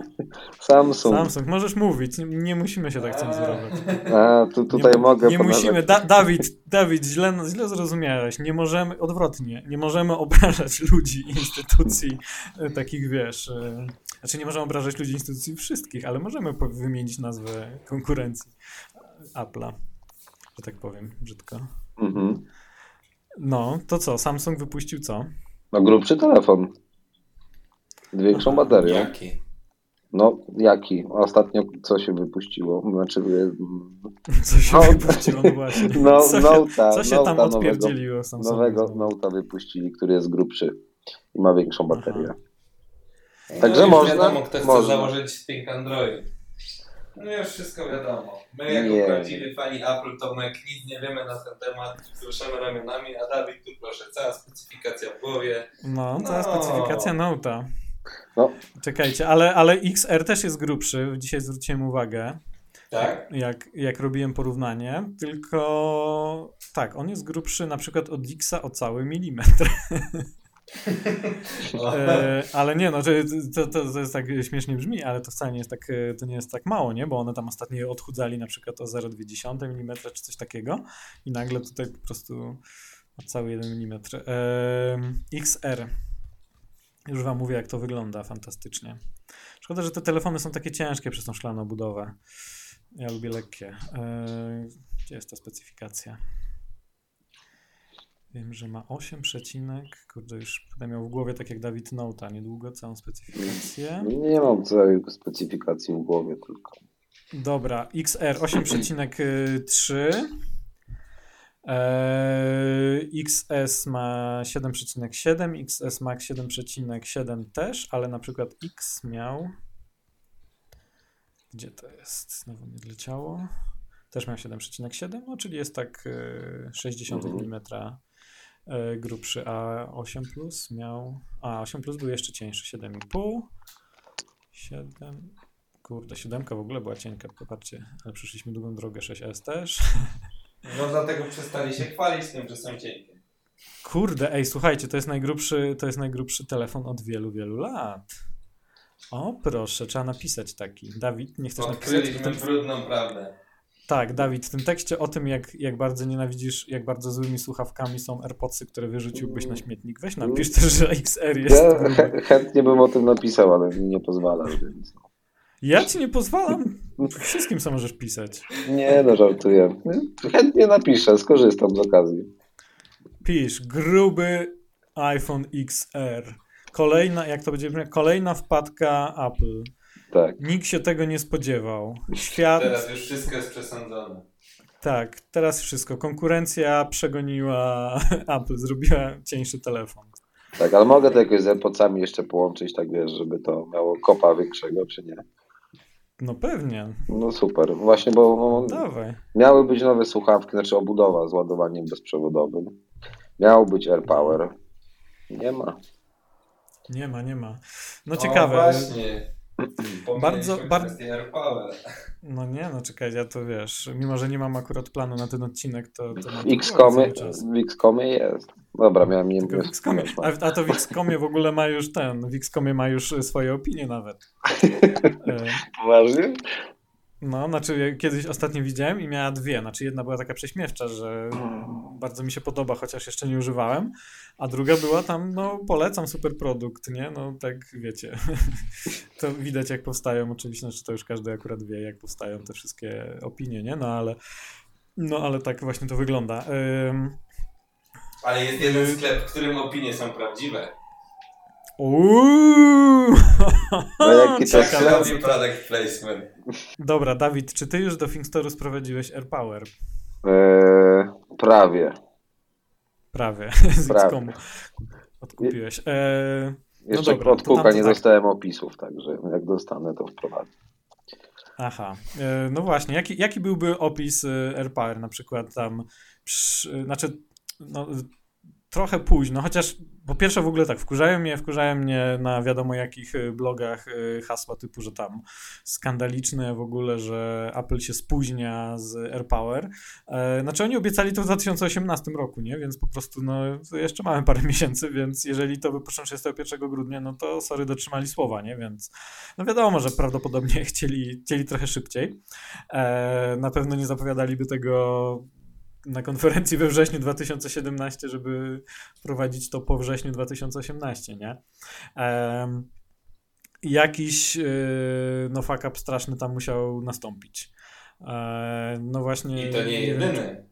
Samsung. Samsung, możesz mówić, nie, nie musimy się tak cenzurować. A, tu, tutaj nie, mogę Nie musimy, da, Dawid, Dawid, źle, źle zrozumiałeś, nie możemy, odwrotnie, nie możemy obrażać ludzi, instytucji, e, takich wiesz, e, znaczy nie możemy obrażać ludzi, instytucji wszystkich, ale możemy wymienić nazwę konkurencji Apple'a, że tak powiem, brzydko. Mhm. No, to co, Samsung wypuścił co? No grubszy telefon. Z większą baterią. Jaki? No, jaki? Ostatnio co się wypuściło? Znaczy... Co się no, wypuściło, no właśnie. No, co się, co się tam odpierdzieliło Samsungu? Nowego Note'a wypuścili, który jest grubszy i ma większą baterię. No Także można... wiadomo, kto chce można. założyć Think Android. No już wszystko wiadomo. My jako nie. prawdziwi fani Apple to my nic nie wiemy na ten temat, ruszamy ramionami, a Dawid tu proszę, cała specyfikacja w głowie. No, cała no. specyfikacja Note'a. No. Czekajcie, ale, ale XR też jest grubszy, dzisiaj zwróciłem uwagę. Tak? Jak, jak robiłem porównanie, tylko tak, on jest grubszy na przykład od Xa o cały milimetr. E, ale nie, no to, to, to, jest tak śmiesznie brzmi, ale to wcale nie jest tak, e, to nie jest tak mało, nie? Bo one tam ostatnio odchudzali na przykład o 0,2 mm czy coś takiego i nagle tutaj po prostu cały 1 mm. E, XR. Już wam mówię, jak to wygląda fantastycznie. Szkoda, że te telefony są takie ciężkie przez tą szklaną budowę. Ja lubię lekkie. E, gdzie jest ta specyfikacja? Wiem, że ma 8 przecinek. Kurde, już będę miał w głowie, tak jak Dawid Nota, niedługo całą specyfikację. Nie mam całej specyfikacji w głowie tylko. Dobra, XR 8,3. Eee, XS ma 7,7, XS Max 7,7 też, ale na przykład X miał. Gdzie to jest? Znowu mi odleciało. Też miał 7,7, no czyli jest tak 60 mm E, grubszy, a 8 plus miał. A 8 plus był jeszcze cieńszy, 7,5. 7. Kurde, 7 w ogóle była cienka, popatrzcie, ale przyszliśmy długą drogę, 6S też. No dlatego przestali się chwalić tym, że są cienkie. Kurde, ej, słuchajcie, to jest najgrubszy, to jest najgrubszy telefon od wielu, wielu lat. O, proszę, trzeba napisać taki. Dawid, nie chcesz napisać? Odkryliśmy brudną prawdę. Tak, Dawid, w tym tekście o tym, jak, jak bardzo nienawidzisz, jak bardzo złymi słuchawkami są AirPodsy, które wyrzuciłbyś na śmietnik, weź napisz też, że XR jest. Ja chętnie bym o tym napisał, ale mi nie pozwala, więc... Ja ci nie pozwalam? Wszystkim co możesz pisać. Nie, no żartuję. Chętnie napiszę, skorzystam z okazji. Pisz, gruby iPhone XR. Kolejna, jak to będzie, kolejna wpadka Apple. Tak. Nikt się tego nie spodziewał. Świat... Teraz już wszystko jest przesądzone. Tak, teraz wszystko. Konkurencja przegoniła Apple, zrobiła cieńszy telefon. Tak, ale mogę to jakoś z AirPodsami jeszcze połączyć, tak wiesz, żeby to miało kopa większego, czy nie? No pewnie. No super. Właśnie, bo no, Dawaj. miały być nowe słuchawki, znaczy obudowa z ładowaniem bezprzewodowym. Miał być AirPower. Nie ma. Nie ma, nie ma. No O, ciekawe. właśnie. Bardzo- Bardzo. No nie, no czekaj, ja to wiesz, mimo że nie mam akurat planu na ten odcinek, to, to W Xcomie, jest. Dobra, miałem nie a, a to w Xcomie w ogóle ma już ten, w Xcomie ma już swoje opinie nawet. E, Poważnie? No, znaczy ja kiedyś ostatnio widziałem i miała dwie. Znaczy jedna była taka prześmiewcza, że bardzo mi się podoba, chociaż jeszcze nie używałem, a druga była tam, no polecam super produkt, nie? No tak wiecie. To widać jak powstają oczywiście, znaczy to już każdy akurat wie jak powstają te wszystkie opinie, nie? No ale no ale tak właśnie to wygląda. Ym, Ale jest jeden sklep, w którym opinie są prawdziwe. Uuu! No jaki to product placement. Dobra, Dawid, czy ty już do Thingstoru sprowadziłeś AirPower? Eee, prawie. Prawie, z Prawie. Odkupiłeś. Eee, Jeszcze dobra, od Kuka nie tak. dostałem opisów, także jak dostanę, to wprowadzę. Aha, e, no właśnie, jaki, jaki byłby opis e, AirPower na przykład tam, przy, znaczy, no, trochę późno, chociaż po pierwsze w ogóle tak, wkurzają mnie, wkurzają mnie na wiadomo jakich e, blogach e, hasła typu, że tam skandaliczne w ogóle, że Apple się spóźnia z AirPower. E, Znaczy oni obiecali to w 2018 roku, nie? Więc po prostu no jeszcze mamy parę miesięcy, więc jeżeli to wypuszczą 31 grudnia, no to sorry, dotrzymali słowa, nie? Więc no wiadomo, że prawdopodobnie chcieli, chcieli trochę szybciej. E, na pewno nie zapowiadaliby tego na konferencji we wrześniu 2017, żeby prowadzić to po wrześniu 2018, nie? Em, jakiś e, no fuck up straszny tam musiał nastąpić. E, no właśnie. I to nie jedyny.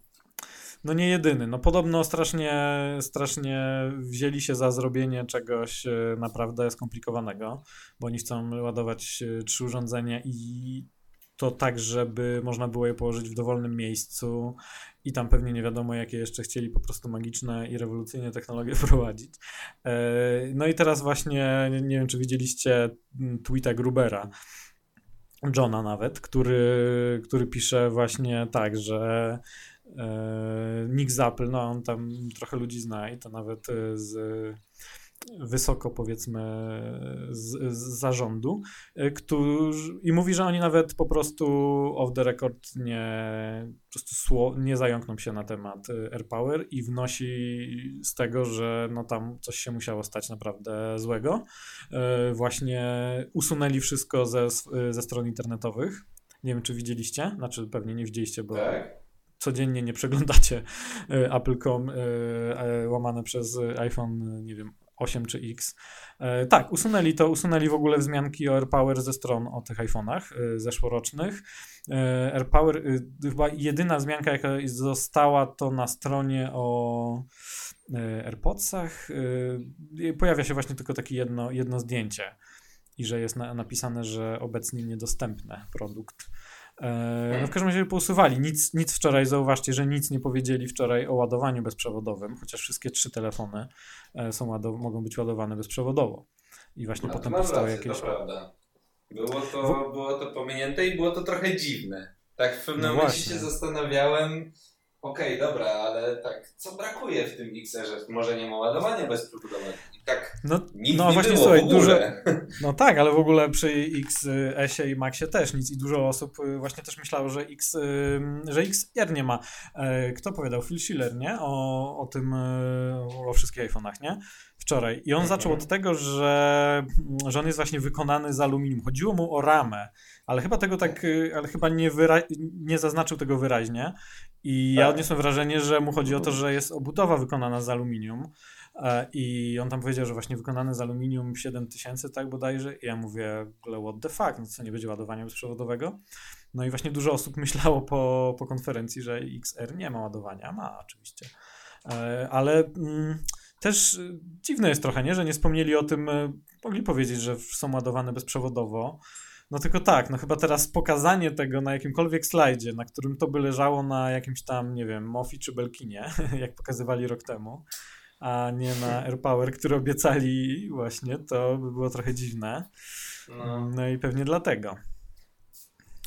no nie jedyny. No podobno strasznie, strasznie wzięli się za zrobienie czegoś e, naprawdę skomplikowanego, bo oni chcą ładować trzy urządzenia i to tak, żeby można było je położyć w dowolnym miejscu i tam pewnie nie wiadomo, jakie jeszcze chcieli po prostu magiczne i rewolucyjne technologie wprowadzić. E, No i teraz właśnie, nie- wiem, czy widzieliście mm, tweeta Grubera, Johna nawet, który, który pisze właśnie tak, że e, Nick z Apple, no on tam trochę ludzi zna i to nawet e, z wysoko powiedzmy z, z zarządu, e, którzy, i mówi, że oni nawet po prostu off the record nie, po prostu sło, nie zająkną się na temat e, AirPower i wnosi z tego, że no tam coś się musiało stać naprawdę złego. E, Właśnie usunęli wszystko ze, ze stron internetowych. Nie wiem, czy widzieliście, znaczy pewnie nie widzieliście, bo Tak. codziennie nie przeglądacie Apple.com łamane przez iPhone, nie wiem, 8 czy X. E, Tak, usunęli to, usunęli w ogóle wzmianki o AirPower ze stron o tych iPhone'ach e, zeszłorocznych. E, AirPower, chyba jedyna wzmianka, jaka została, to na stronie o AirPodsach. Pojawia się właśnie tylko takie jedno, jedno zdjęcie i że jest na, napisane, że obecnie niedostępny produkt. E, No w każdym razie pousuwali. Nic, nic wczoraj, zauważcie, że nic nie powiedzieli wczoraj o ładowaniu bezprzewodowym, chociaż wszystkie trzy telefony e, są ładow- mogą być ładowane bezprzewodowo. I właśnie A potem powstały rację, jakieś. to prawda. Było to, było to pominięte i było to trochę dziwne. Tak w pewnym No momencie właśnie. się zastanawiałem, okej, dobra, ale tak, co brakuje w tym XR-ze? Może nie ma ładowania bezprzewodowego. I tak No, nic no nie właśnie, było słuchaj, dużo, No tak, ale w ogóle przy XS-ie i Maxie też nic i dużo osób y, właśnie też myślało, że, X, y, że XR nie ma. E, Kto powiedział? Phil Schiller, nie? O, o tym, y, o wszystkich iPhone'ach, nie? Wczoraj. I on Mhm. zaczął od tego, że, że on jest właśnie wykonany z aluminium. Chodziło mu o ramę, ale chyba tego tak, ale chyba nie, wyra- nie zaznaczył tego wyraźnie. I ja Tak. odniosłem wrażenie, że mu chodzi o to, że jest obudowa wykonana z aluminium. E, I on tam powiedział, że właśnie wykonane z aluminium 7000, tak bodajże. I ja mówię, what the fuck, no co nie będzie ładowania bezprzewodowego? No i właśnie dużo osób myślało po, po konferencji, że XR nie ma ładowania. Ma oczywiście. E, Ale mm, też dziwne jest trochę, nie? że nie wspomnieli o tym, y, mogli powiedzieć, że są ładowane bezprzewodowo. No tylko tak, no chyba teraz pokazanie tego na jakimkolwiek slajdzie, na którym to by leżało na jakimś tam, nie wiem, Mofi czy Belkinie, jak pokazywali rok temu, a nie na AirPower, który obiecali właśnie, to by było trochę dziwne. No, no i pewnie dlatego.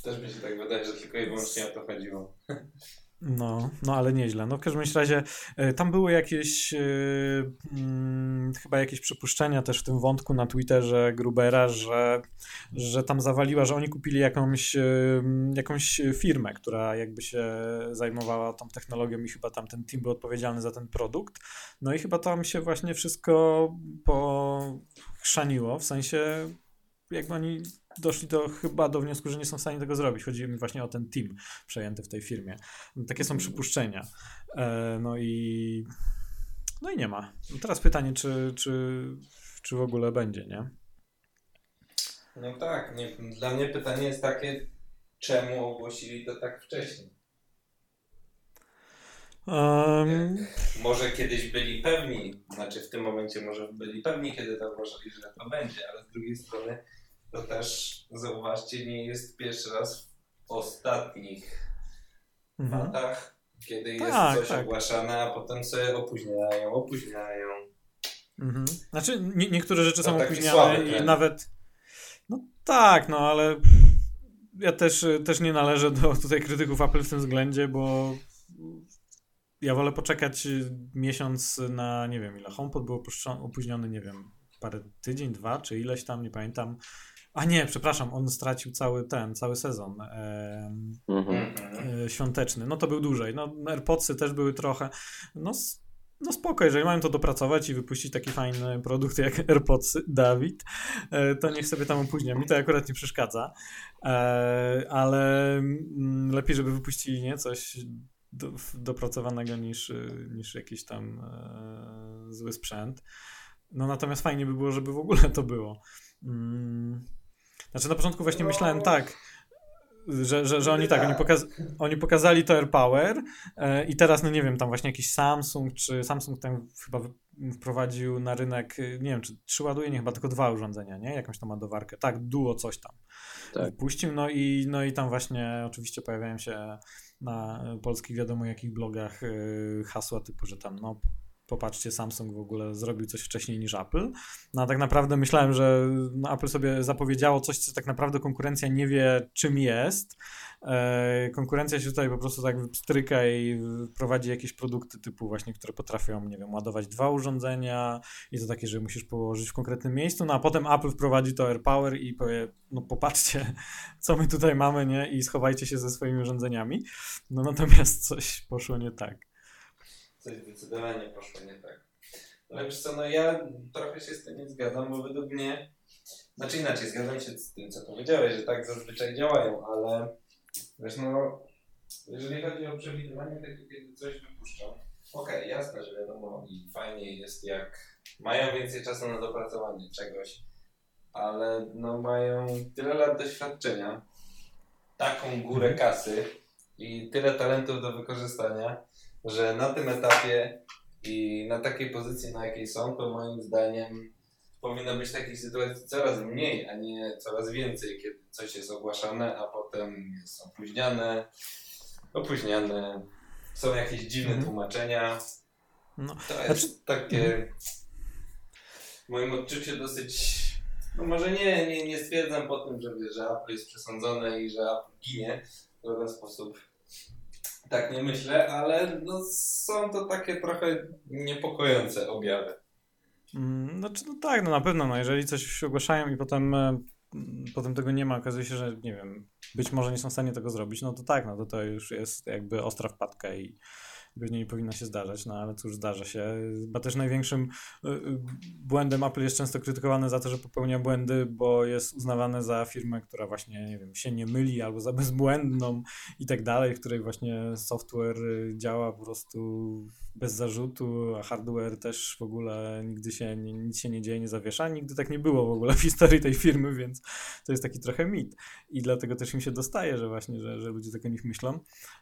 Też mi się tak wydaje, że tylko i wyłącznie o to chodziło. No, no ale nieźle. No w każdym razie e, tam były jakieś hmm, chyba jakieś przypuszczenia też w tym wątku na Twitterze Grubera, że, że tam zawaliła, że oni kupili jakąś, e, jakąś firmę, która jakby się zajmowała tą technologią i chyba tam ten team był odpowiedzialny za ten produkt. No i chyba tam się właśnie wszystko pochrzaniło, w sensie jakby oni doszli do, chyba do wniosku, że nie są w stanie tego zrobić. Chodzi mi właśnie o ten team przejęty w tej firmie. Takie są przypuszczenia. E, no i no i nie ma. No teraz pytanie, czy, czy, czy w ogóle będzie, nie? No tak. Nie, dla mnie pytanie jest takie, czemu ogłosili to tak wcześnie? Um, może kiedyś byli pewni, znaczy w tym momencie może byli pewni, kiedy to ogłosili, że to będzie, ale z drugiej strony to też zauważcie, nie jest pierwszy raz w ostatnich mhm. latach, kiedy jest tak, coś tak. ogłaszane, a potem sobie opóźniają, opóźniają. Mhm. Znaczy, nie, niektóre rzeczy są opóźniane i nawet. No tak, no ale ja też, też nie należę do tutaj krytyków Apple w tym względzie, bo ja wolę poczekać miesiąc na, nie wiem ile, HomePod był opóźniony, nie wiem, parę tydzień, dwa, czy ileś tam, nie pamiętam, a nie, przepraszam, on stracił cały ten, cały sezon e, mhm. e, świąteczny. No to był dłużej. No AirPodsy też były trochę. No, no spoko, jeżeli mają to dopracować i wypuścić taki fajny produkt jak AirPodsy, Dawid, e, to niech sobie tam opóźnia. Mi to akurat nie przeszkadza, e, ale mm, lepiej, żeby wypuścili nie coś do, dopracowanego niż, niż jakiś tam e, zły sprzęt. No natomiast fajnie by było, żeby w ogóle to było. Znaczy na początku właśnie myślałem tak, że, że, że oni tak, oni, pokaz oni pokazali to AirPower e, i teraz, no nie wiem, tam właśnie jakiś Samsung, czy Samsung tam chyba wprowadził na rynek, nie wiem, czy trzy ładuje, nie, chyba tylko dwa urządzenia, nie? Jakąś tam ładowarkę. Tak, duo coś tam tak. wpuścił, no i, no i tam właśnie oczywiście pojawiają się na polskich wiadomo jakich blogach e, hasła typu, że tam no popatrzcie, Samsung w ogóle zrobił coś wcześniej niż Apple. No a tak naprawdę myślałem, że no, Apple sobie zapowiedziało coś, co tak naprawdę konkurencja nie wie, czym jest. E, konkurencja się tutaj po prostu tak stryka i prowadzi jakieś produkty typu właśnie, które potrafią, nie wiem, ładować dwa urządzenia i to takie, że musisz położyć w konkretnym miejscu, no a potem Apple wprowadzi to AirPower i powie, no popatrzcie, co my tutaj mamy, nie, i schowajcie się ze swoimi urządzeniami. No natomiast coś poszło nie tak coś zdecydowanie poszło nie tak. Ale wiesz co, no ja trochę się z tym nie zgadzam, bo według mnie, znaczy inaczej, zgadzam się z tym, co powiedziałeś, że tak zazwyczaj działają, ale wiesz, no, jeżeli chodzi o przewidywanie tego, kiedy coś wypuszczą, okej, okay, jasne, że wiadomo i fajnie jest, jak mają więcej czasu na dopracowanie czegoś, ale no mają tyle lat doświadczenia, taką górę kasy i tyle talentów do wykorzystania, że na tym etapie i na takiej pozycji, na jakiej są, to moim zdaniem powinno być takich sytuacji coraz mniej, a nie coraz więcej, kiedy coś jest ogłaszane, a potem jest opóźniane, opóźniane, są jakieś dziwne mhm. tłumaczenia. No. To jest znaczy... takie w moim odczuciu dosyć no może nie, nie, nie stwierdzam po tym, że, że Apple jest przesądzone i że Apple ginie w żaden sposób tak nie myślę, ale no, są to takie trochę niepokojące objawy. Mm, znaczy, no tak, no na pewno, no jeżeli coś ogłaszają i potem, e, potem tego nie ma, okazuje się, że nie wiem, być może nie są w stanie tego zrobić, no to tak, no to to już jest jakby ostra wpadka i, pewnie nie powinno się zdarzać, no ale cóż, zdarza się. Chyba też największym y, y, błędem Apple jest często krytykowane za to, że popełnia błędy, bo jest uznawane za firmę, która właśnie, nie wiem, się nie myli albo za bezbłędną i tak dalej, w której właśnie software działa po prostu bez zarzutu, a hardware też w ogóle nigdy się, nic się nie dzieje, nie zawiesza. Nigdy tak nie było w ogóle w historii tej firmy, więc to jest taki trochę mit. I dlatego też im się dostaje, że właśnie, że, że ludzie tak o nich myślą.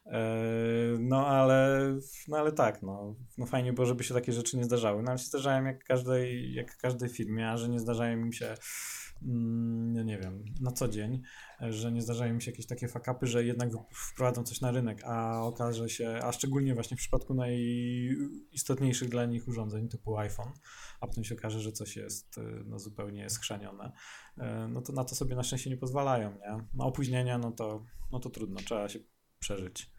E, no ale no ale tak, no, no fajnie było, żeby się takie rzeczy nie zdarzały. No ale się zdarzają jak każdej, jak każdej firmie, a że nie zdarzają im się mm, no nie wiem, na co dzień, że nie zdarzają mi się jakieś takie fakapy, że jednak wprowadzą coś na rynek, a okaże się, a szczególnie właśnie w przypadku najistotniejszych dla nich urządzeń typu iPhone, a potem się okaże, że coś jest no, zupełnie schrzanione, no to na to sobie na szczęście nie pozwalają, nie? Na opóźnienia, no to, no to trudno, trzeba się przeżyć.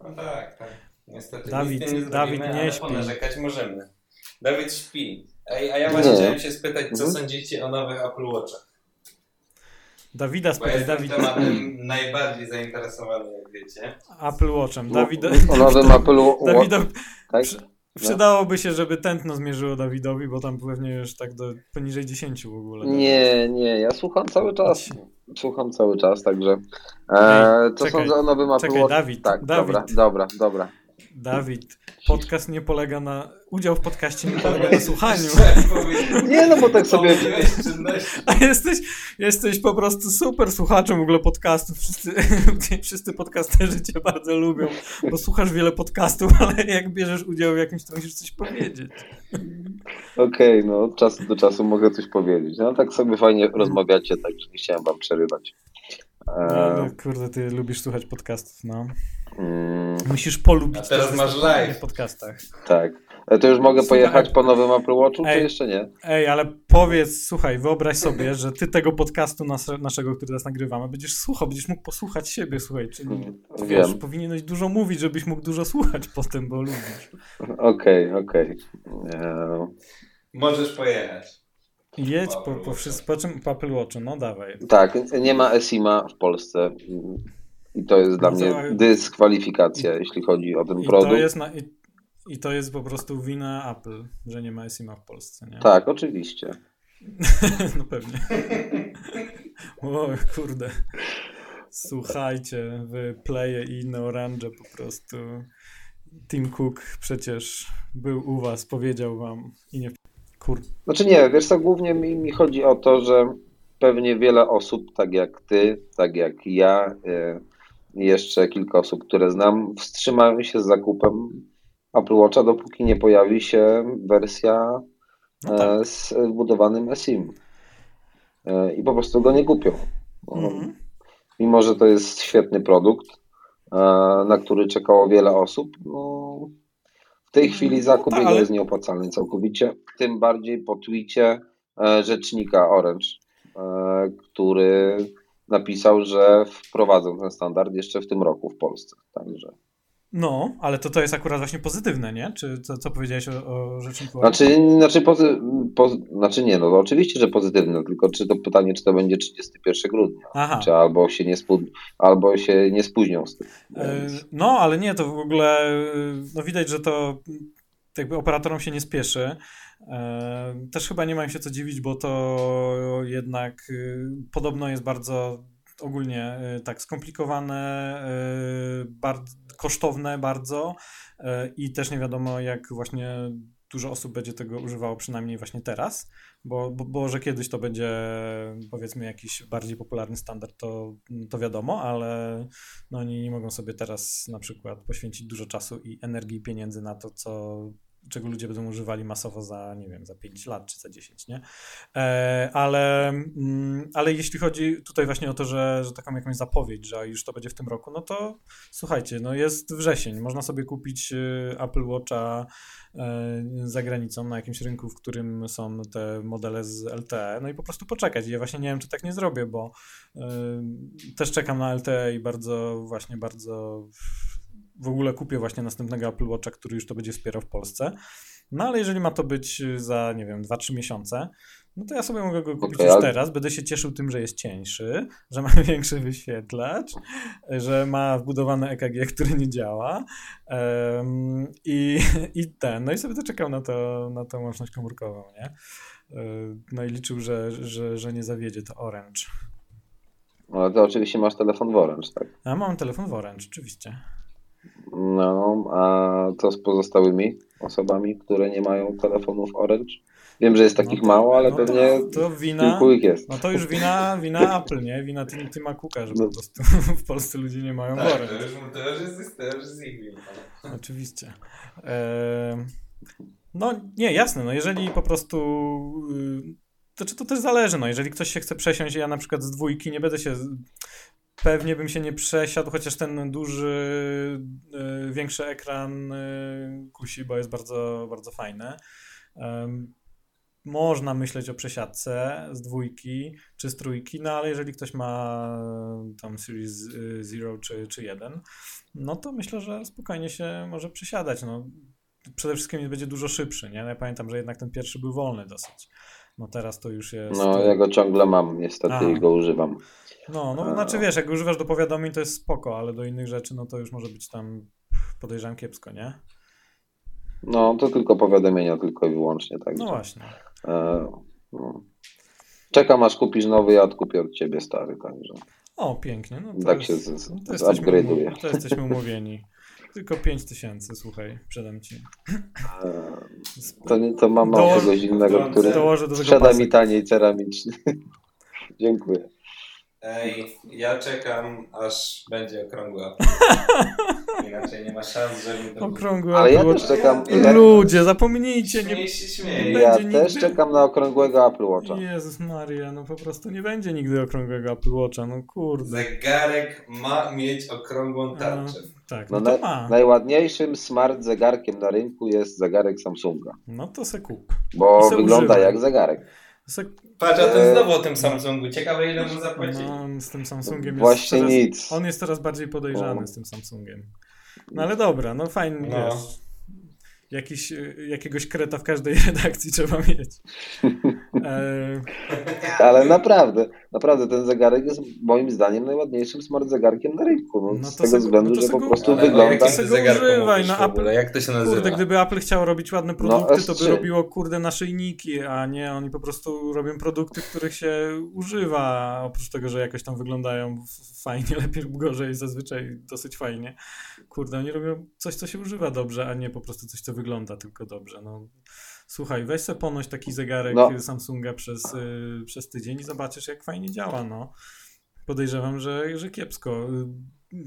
No tak, tak. Niestety Dawid, nic nie Dawid zrobimy, nie ale śpi. ponarzekać możemy. Dawid śpi. Ej, a ja właśnie Nie. chciałem się spytać, co Mhm. sądzicie o nowych Apple Watchach? Dawida spytaj, jestem Dawid, tematem najbardziej zainteresowany, jak wiecie. Apple Watchem. Dawid, O nowym Apple Watch. Dawida, Tak? Przy- przydałoby się, żeby tętno zmierzyło Dawidowi, bo tam pewnie już tak do poniżej 10 w ogóle. Nie, nie, ja słucham cały czas. Słucham cały czas, także. E, co czekaj, sądzę o nowym Apple czekaj, Watch? Dawid, Tak, Dawid. dobra, dobra, dobra. Dawid, podcast nie polega na... Udział w podcaście nie polega na słuchaniu. Nie, no bo tak sobie. A jesteś, jesteś po prostu super słuchaczem w ogóle podcastów. Wszyscy, wszyscy podcasterzy cię bardzo lubią, bo słuchasz wiele podcastów, ale jak bierzesz udział w jakimś, to musisz coś powiedzieć. Okej, no od czasu do czasu mogę coś powiedzieć. No tak sobie fajnie rozmawiacie, także nie chciałem wam przerywać. No, E, no, kurde, ty lubisz słuchać podcastów, no. mm, Musisz polubić A teraz masz live. w podcastach. tak. E, to już mogę Słuchaj, pojechać po nowym Apple Watchu, czy Ej. jeszcze nie? Ej, ale powiedz, słuchaj, wyobraź sobie, że ty tego podcastu nas, naszego, który teraz nagrywamy, będziesz słuchał, będziesz mógł posłuchać siebie, słuchaj, czyli wiesz, Wiem. powinieneś dużo mówić, żebyś mógł dużo słuchać potem, bo lubisz. Okej, okej. E, Możesz pojechać. Jedź Po po, wszystko, po czym po Apple Watchu, no dawaj. Tak, nie ma ESIMA w Polsce. I to jest dla No mnie to- dyskwalifikacja, jeśli chodzi o ten I to produkt. jest, na, i, I to jest po prostu wina Apple, że nie ma SIM-a w Polsce, nie? Tak, oczywiście. no pewnie. O kurde. Słuchajcie, wy Playe i inne Orange po prostu. Tim Cook przecież był u was, powiedział wam i nie... Kur... Znaczy nie, wiesz co, głównie mi, mi chodzi o to, że pewnie wiele osób, tak jak ty, tak jak ja, i jeszcze kilka osób, które znam, wstrzymają się z zakupem Apple Watcha, dopóki nie pojawi się wersja No tak. e, z wbudowanym eSIM. E, I po prostu go nie kupią. Mhm. Mimo, że to jest świetny produkt, e, na który czekało wiele osób, no, w tej chwili zakup tak, jego ale- jest nieopłacalny całkowicie. Tym bardziej po twicie e, rzecznika Orange, e, który napisał, że wprowadzą ten standard jeszcze w tym roku w Polsce. Także. No, ale to to jest akurat właśnie pozytywne, nie? Czy co, co powiedziałeś o, o rzeczniku? Znaczy, znaczy, pozy, po, znaczy nie, no oczywiście, że pozytywne, tylko czy to pytanie, czy to będzie 31 grudnia, Aha. czy albo się nie, albo się nie spóźnią z tym. E, Więc- No, ale nie, to w ogóle e, no widać, że to jakby operatorom się nie spieszy. E, Też chyba nie mają się co dziwić, bo to jednak podobno jest bardzo ogólnie e, tak skomplikowane, e, bardzo kosztowne bardzo e, i też nie wiadomo jak właśnie dużo osób będzie tego używało przynajmniej właśnie teraz, bo, bo, bo że kiedyś to będzie powiedzmy jakiś bardziej popularny standard, to, to wiadomo, ale no oni nie mogą sobie teraz na przykład poświęcić dużo czasu i energii pieniędzy na to, co, czego ludzie będą używali masowo za, nie wiem, za 5 lat czy za 10, nie? E, ale, mm, ale jeśli chodzi tutaj właśnie o to, że, że taką jakąś zapowiedź, że już to będzie w tym roku, no to słuchajcie, no jest wrzesień, można sobie kupić y, Apple Watcha e, za granicą na jakimś rynku, w którym są te modele z LTE, no i po prostu poczekać. Ja właśnie nie wiem, czy tak nie zrobię, bo y, też czekam na LTE i bardzo, właśnie bardzo w ogóle kupię właśnie następnego Apple Watcha, który już to będzie wspierał w Polsce. No ale jeżeli ma to być za, nie wiem, 2-3 miesiące, no to ja sobie mogę go kupić Okej, już teraz. Będę się cieszył tym, że jest cieńszy, że ma większy wyświetlacz, że ma wbudowane EKG, który nie działa em, i, i ten, no i sobie to czekał na, to, na tą łączność komórkową, nie? E, No i liczył, że, że, że nie zawiedzie to Orange. Ale to oczywiście masz telefon w Orange, tak? A mam telefon w Orange, oczywiście. No, a co z pozostałymi osobami, które nie mają telefonów Orange? Wiem, że jest takich No to- mało, ale no pewnie to, to wina, kilku ich jest. no to już wina, wina Apple, nie? Wina Tim, Tima Cooka, że No. po prostu w Polsce ludzie nie mają Tak, Orange. to już jest, to już jest ich wina. Oczywiście. No nie, jasne, no jeżeli po prostu y, to, czy to też zależy, no jeżeli ktoś się chce przesiąść, ja na przykład z dwójki nie będę się, pewnie bym się nie przesiadł, chociaż ten duży, y, większy ekran y, kusi, bo jest bardzo, bardzo fajny. można myśleć o przesiadce z dwójki czy z trójki, no ale jeżeli ktoś ma tam Series Zero czy, czy 1, no to myślę, że spokojnie się może przesiadać. No, przede wszystkim będzie dużo szybszy, nie? Ja pamiętam, że jednak ten pierwszy był wolny dosyć. No teraz to już jest... No ja go ciągle mam, niestety A. i go używam. No, no znaczy wiesz, jak używasz do powiadomień to jest spoko, ale do innych rzeczy no to już może być tam podejrzewam kiepsko, nie? No, to tylko powiadomienia, tylko i wyłącznie. tak. No właśnie. E, no. Czekam aż kupisz nowy, ja odkupię od ciebie stary, także. O, pięknie. No tak jest, się z, z, to, jesteśmy, to jesteśmy umówieni. Tylko 5 tysięcy, słuchaj, przedam ci. To, nie, to mam Dołoż, kogoś innego, który sprzeda mi taniej ceramiczny. Dziękuję. Ej, ja czekam, aż będzie okrągła. Inaczej nie ma szans, żeby to Okrągły Ale ja też czekam. Ja... Ludzie, zapomnijcie. Nie, się śmieje. Ja też nigdy... czekam na okrągłego Apple Watcha. Jezus Maria, no po prostu nie będzie nigdy okrągłego Apple Watcha, no kurde. Zegarek ma mieć okrągłą tarczę. No, tak, no, no to ma. Najładniejszym smart zegarkiem na rynku jest zegarek Samsunga. No to se kup. Bo wygląda jak zegarek. Patrz, a ten e, znowu o tym Samsungu. Ciekawe ile mu zapłaci. No, z tym Samsungiem jest Właśnie coraz, nic. On jest coraz bardziej podejrzany z tym Samsungiem. No ale dobra, no fajnie, no. wiesz. Jakiś, jakiegoś kreta w każdej redakcji trzeba mieć. E... Ale naprawdę, naprawdę ten zegarek jest moim zdaniem najładniejszym smart zegarkiem na rynku. No, no z tego względu, no że po prostu ale wygląda... Jak zegarek używaj, no, Apple, jak to się nazywa? Kurde, gdyby Apple chciał robić ładne no, produkty, no, to by robiło kurde naszyjniki, a nie, oni po prostu robią produkty, których się używa, oprócz tego, że jakoś tam wyglądają fajnie, lepiej lub gorzej, zazwyczaj dosyć fajnie. Kurde, oni robią coś, co się używa dobrze, a nie po prostu coś, co wygląda tylko dobrze. No, słuchaj, weź sobie ponoć taki zegarek no. Samsunga przez, y, przez tydzień i zobaczysz, jak fajnie działa. No. Podejrzewam, że, że kiepsko.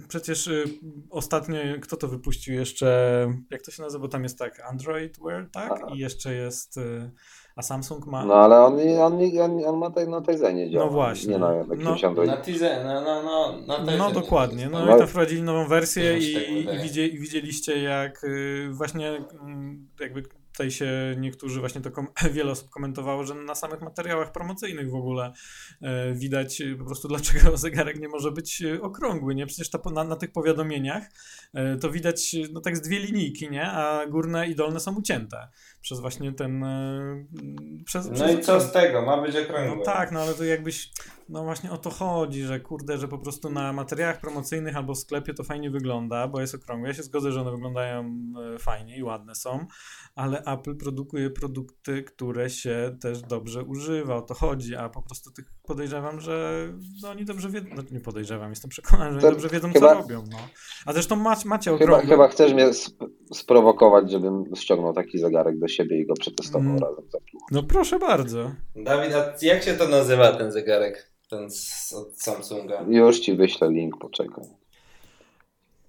Przecież y, ostatnio, kto to wypuścił jeszcze, jak to się nazywa, bo tam jest tak Android Wear, tak? I jeszcze jest, y, a Samsung ma... No ale on, on, on, on ma tej, na Tizenie działa. No właśnie. Nie na jakimś no. Na Tizen, no, no, no, na No dokładnie, no, no i tam wprowadzili nową wersję i, i, i widzieliście jak właśnie mm, jakby tutaj się niektórzy właśnie to wiele osób komentowało, że na samych materiałach promocyjnych w ogóle e, widać po prostu dlaczego zegarek nie może być e, okrągły, nie? Przecież to, na, na tych powiadomieniach e, to widać no tak z dwie linijki, nie? A górne i dolne są ucięte przez właśnie ten... Przez, no przez i co z tego? Ma być okrągły. No tak, no ale to jakbyś... No właśnie o to chodzi, że kurde, że po prostu na materiałach promocyjnych albo w sklepie to fajnie wygląda, bo jest okrągłe. Ja się zgodzę, że one wyglądają fajnie i ładne są, ale Apple produkuje produkty, które się też dobrze używa, o to chodzi, a po prostu tych podejrzewam, że no, oni dobrze wiedzą, no, nie podejrzewam, jestem przekonany, że oni dobrze wiedzą, chyba, co robią. No. A zresztą macie, macie chyba, chyba chcesz mnie sprowokować, żebym ściągnął taki zegarek do siebie i go przetestował mm. razem z Apple. No proszę bardzo. Dawid, a jak się to nazywa ten zegarek? Ten z, od Samsunga? Już ci wyślę link, poczekaj.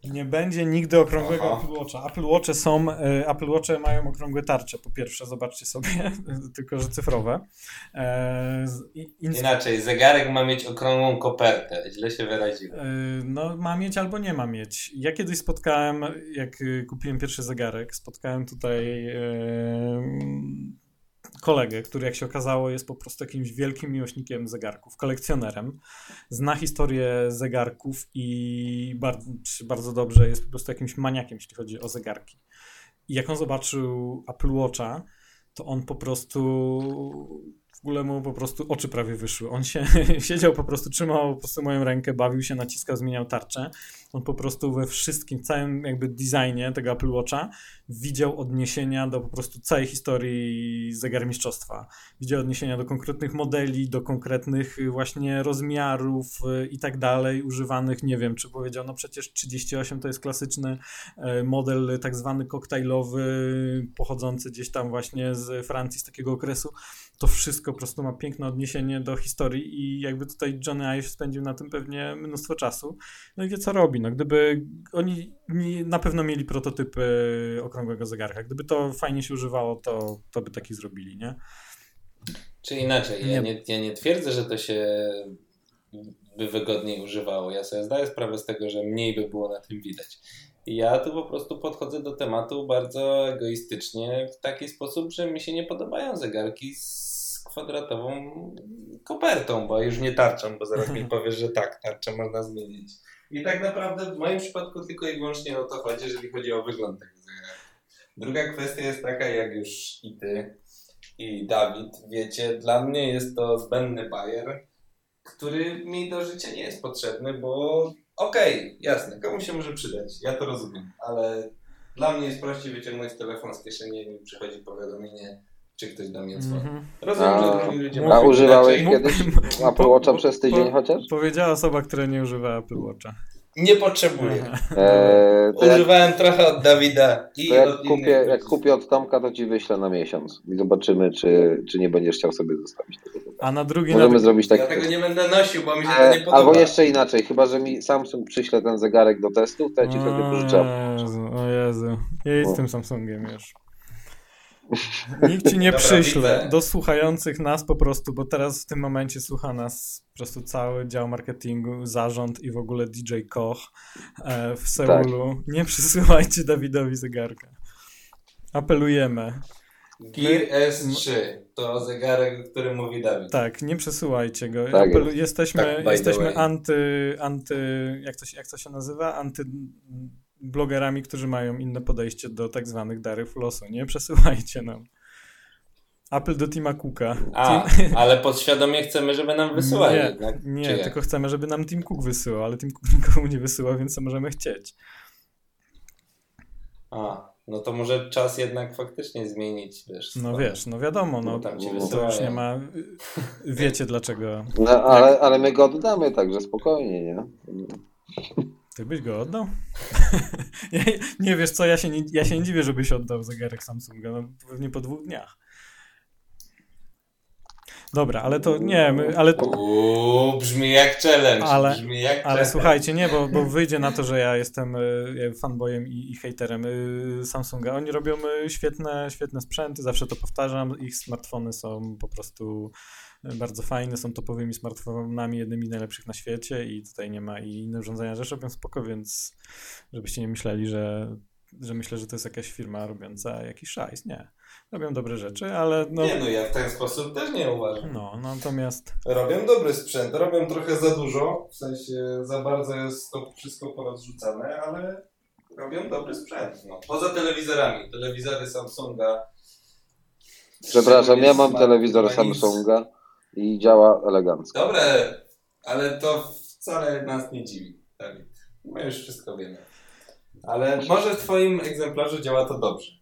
Nie będzie nigdy okrągłego Aha. Apple Watcha. Apple Watche są, e, Apple Watche mają okrągłe tarcze, po pierwsze, zobaczcie sobie, tylko że cyfrowe. E, Inaczej, zegarek ma mieć okrągłą kopertę, źle się wyraziłem. E, no, ma mieć albo nie ma mieć. Ja kiedyś spotkałem, jak kupiłem pierwszy zegarek, spotkałem tutaj kolegę, który jak się okazało jest po prostu jakimś wielkim miłośnikiem zegarków, kolekcjonerem. Zna historię zegarków i bardzo, bardzo dobrze jest po prostu jakimś maniakiem, jeśli chodzi o zegarki. I jak on zobaczył Apple Watcha, to on po prostu ogóle mu po prostu oczy prawie wyszły. On się siedział po prostu, trzymał po prostu moją rękę, bawił się, naciskał, zmieniał tarczę. On po prostu we wszystkim, całym jakby designie tego Apple Watcha widział odniesienia do po prostu całej historii zegarmistrzostwa. Widział odniesienia do konkretnych modeli, do konkretnych właśnie rozmiarów y, i tak dalej, używanych, nie wiem, czy powiedział, no przecież 38 to jest klasyczny e, model tak zwany koktajlowy, pochodzący gdzieś tam właśnie z Francji, z takiego okresu to wszystko po prostu ma piękne odniesienie do historii i jakby tutaj Johnny Ive spędził na tym pewnie mnóstwo czasu. No i wie co robi. No, gdyby oni na pewno mieli prototypy okrągłego zegarka. Gdyby to fajnie się używało, to, to by taki zrobili, nie? Czy inaczej, ja Nie. nie, ja nie twierdzę, że to się by wygodniej używało. Ja sobie zdaję sprawę z tego, że mniej by było na tym widać. Ja tu po prostu podchodzę do tematu bardzo egoistycznie, w taki sposób, że mi się nie podobają zegarki z kwadratową kopertą, bo już nie tarczą, bo zaraz mi powiesz, że tak, tarczę można zmienić. I tak naprawdę w moim przypadku tylko i wyłącznie o to chodzi, jeżeli chodzi o wygląd tego zegarka. Druga kwestia jest taka, jak już i ty, i Dawid, wiecie, dla mnie jest to zbędny bajer, który mi do życia nie jest potrzebny, bo okej, jasne, komu się może przydać, ja to rozumiem, ale dla mnie jest prościej wyciągnąć telefon z kieszeni, jak mi przychodzi powiadomienie, czy ktoś do mnie dzwoni. Mhm. Rozumiem, A- że drugi ludzie a używałeś inaczej. kiedyś Apple Watcha przez tydzień po- chociaż? Powiedziała osoba, która nie używa Apple Watcha. Nie potrzebuję. Eee, to jak, Używałem trochę od Dawida i to jak, od kupię, jak kupię od Tomka, to ci wyślę na miesiąc i zobaczymy, czy, czy nie będziesz chciał sobie zostawić tego. A na drugi Możemy na... zrobić tak. Ja tego nie będę nosił, bo mi się to nie E, podoba. albo jeszcze inaczej, chyba że mi Samsung przyśle ten zegarek do testu, to ja ci wtedy pożyczę. O Jezu, o Jezu. Jedź z tym Samsungiem już. Nikt ci nie Dobra, przyśle. widzę. Do słuchających nas po prostu, bo teraz w tym momencie słucha nas po prostu cały dział marketingu, zarząd i w ogóle DJ Koch e, w Seulu. Nie przysyłajcie Dawidowi zegarka. Apelujemy. Gear S3 to zegarek, o którym mówi Dawid. Tak, nie przesyłajcie go. Tak Apelu- jesteśmy Tak, jesteśmy anty, anty jak, to się, jak to się nazywa? Anty blogerami, którzy mają inne podejście do tak zwanych darów losu. Nie przesyłajcie nam. Apple do Tima Cooka. A, Tim- ale podświadomie chcemy, żeby nam wysyłali nie, jednak. czy nie tylko chcemy, żeby nam Tim Cook wysyłał, ale Tim Cook nikomu nie wysyła, więc co możemy chcieć. A, no to może czas jednak faktycznie zmienić, wiesz. No wiesz, no wiadomo, no, No tam ci to już nie ma... Wiecie dlaczego. No, ale, ale my go oddamy, także spokojnie, nie? Ty byś go oddał? nie, nie wiesz co, ja się nie, ja się nie dziwię, żebyś oddał zegarek Samsunga, no pewnie po dwóch dniach. Dobra, ale to nie, ale, Uuu, brzmi jak challenge. Ale- brzmi jak ale challenge. słuchajcie, nie, bo, bo wyjdzie na to, że ja jestem y, fanboyem i, i hejterem y, Samsunga. Oni robią y, świetne, świetne sprzęty, zawsze to powtarzam, ich smartfony są po prostu bardzo fajne, są topowymi smartfonami, jednymi z najlepszych na świecie i tutaj nie ma i inne urządzenia rzecz robią spoko, więc żebyście nie myśleli, że, że myślę, że to jest jakaś firma robiąca jakiś szajs. Nie. Robią dobre rzeczy, ale no, Nie no, ja w ten sposób też nie uważam. no natomiast Robią dobry sprzęt, robią trochę za dużo, w sensie za bardzo jest to wszystko porozrzucane, ale robią dobry sprzęt. No. Poza telewizorami. Telewizory Samsunga. Przepraszam, ja mam Smart- telewizor. Samsunga i działa elegancko. Dobre, ale to wcale nas nie dziwi, Dawid. My już wszystko wiemy. Ale może w Twoim egzemplarzu działa to dobrze.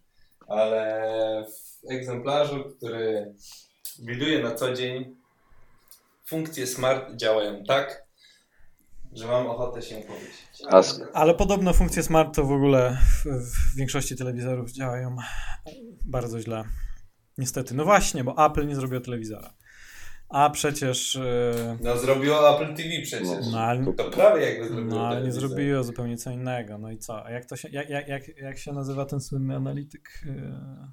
Ale w egzemplarzu, który widuje na co dzień, funkcje smart działają tak, że mam ochotę się powiedzieć. A sk- Ale podobno funkcje smart to w ogóle w, w większości telewizorów działają bardzo źle. Niestety. No właśnie, bo Apple nie zrobiło telewizora. A przecież. e, No zrobiło Apple TV przecież. No, ale, To prawie jakby zrobiło no, ale nie zrobiło zupełnie co innego. No i co? A jak, to się, jak, jak, jak, się nazywa ten słynny analityk, e,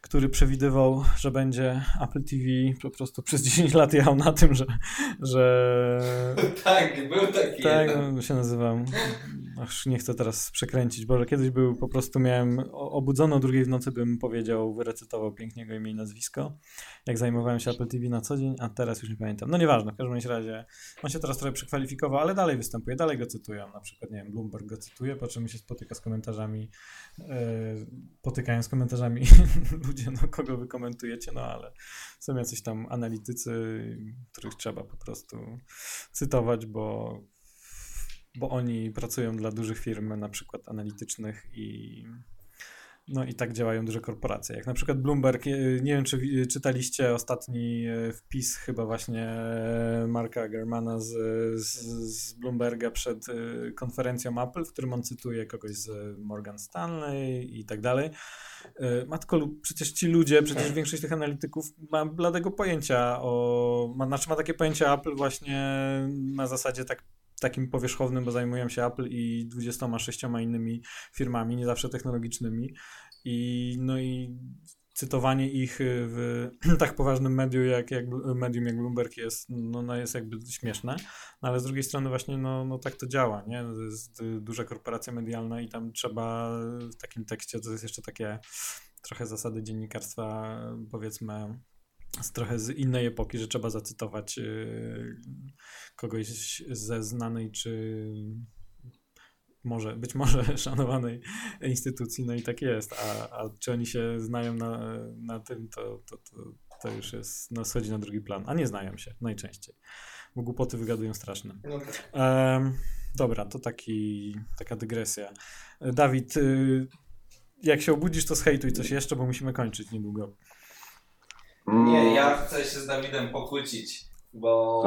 który przewidywał, że będzie Apple TV po prostu przez 10 lat jechał na tym, że. że Tak, był taki Tak, jeden. się nazywam. Aż nie chcę teraz przekręcić. Boże, kiedyś był po prostu miałem o- obudzony o drugiej w nocy bym powiedział, wyrecytował pięknie jego imię i nazwisko. Jak zajmowałem się Apple TV na co dzień, a teraz już nie pamiętam. No nieważne, w każdym razie on się teraz trochę przekwalifikował, ale dalej występuje, dalej go cytują. Na przykład, nie wiem, Bloomberg go cytuje, po czym się spotyka z komentarzami, yy, potykają z komentarzami ludzie, no kogo wy komentujecie, no ale są jacyś tam analitycy, których trzeba po prostu cytować, bo bo oni pracują dla dużych firm, na przykład analitycznych i no i tak działają duże korporacje. Jak na przykład Bloomberg, e, nie wiem czy czytaliście ostatni e, wpis chyba właśnie e, Marka Germana z, z, z Bloomberga przed konferencją Apple, w którym on cytuje kogoś z Morgan Stanley i tak dalej. Matko, przecież ci ludzie, przecież większość tych analityków ma bladego pojęcia o, ma, znaczy ma takie pojęcie Apple właśnie na zasadzie tak takim powierzchownym, bo zajmują się Apple i 26 innymi firmami, nie zawsze technologicznymi. I no i cytowanie ich w tak poważnym medium jak, jak, medium jak Bloomberg jest, no, no jest jakby śmieszne, no ale z drugiej strony właśnie no, no tak to działa, nie? To jest duża korporacja medialna i tam trzeba w takim tekście, to jest jeszcze takie trochę zasady dziennikarstwa powiedzmy z trochę z innej epoki, że trzeba zacytować y, kogoś ze znanej czy może, być może szanowanej instytucji, no i tak jest, a, a czy oni się znają na, na tym, to, to, to, to już jest, no schodzi na drugi plan, a nie znają się najczęściej, bo głupoty wygadują straszne. No tak. um, dobra, to taki, taka dygresja. Dawid, y, jak się obudzisz, to zhejtuj coś jeszcze, bo musimy kończyć niedługo. Nie, ja chcę się z Dawidem pokłócić, bo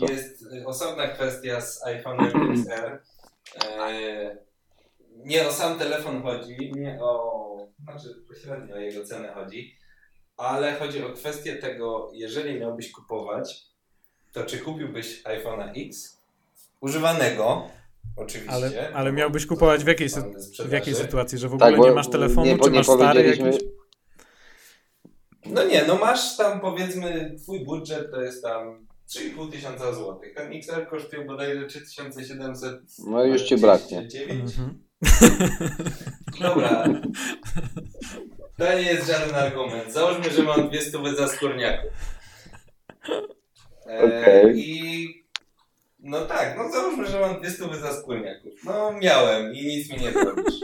no, jest osobna kwestia z iPhone XR. E, nie o sam telefon chodzi, nie o, znaczy pośrednio o jego cenę chodzi, ale chodzi o kwestię tego, jeżeli miałbyś kupować, to czy kupiłbyś iPhone'a X używanego, oczywiście. Ale, ale miałbyś kupować w jakiej, w jakiej sytuacji, że w ogóle tak, nie masz telefonu, nie, czy masz stary jakiś? No nie, no masz tam powiedzmy, twój budżet to jest tam 3,5 tysiąca złotych. Ten XR kosztuje bodajże 3700. No już ci braknie. Mhm. Dobra. To nie jest żaden argument. Załóżmy, że mam dwie stówy za skórniaków. E, okay. I no tak, no załóżmy, że mam dwie stówy za skórniaków. No miałem i nic mi nie zrobisz.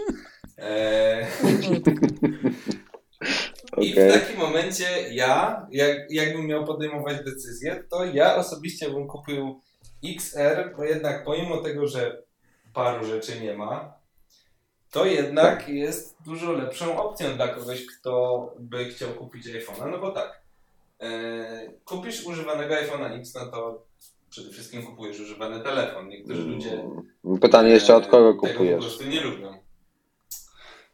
E, Okay. I w takim momencie ja, jak, jakbym miał podejmować decyzję, to ja osobiście bym kupił XR, bo jednak pomimo tego, że paru rzeczy nie ma, to jednak jest dużo lepszą opcją dla kogoś, kto by chciał kupić iPhone'a. No bo tak, e, kupisz używanego iPhone'a X, no to przede wszystkim kupujesz używany telefon. Niektórzy ludzie. Pytanie jeszcze od kogo kupujesz? Tego po prostu nie lubią.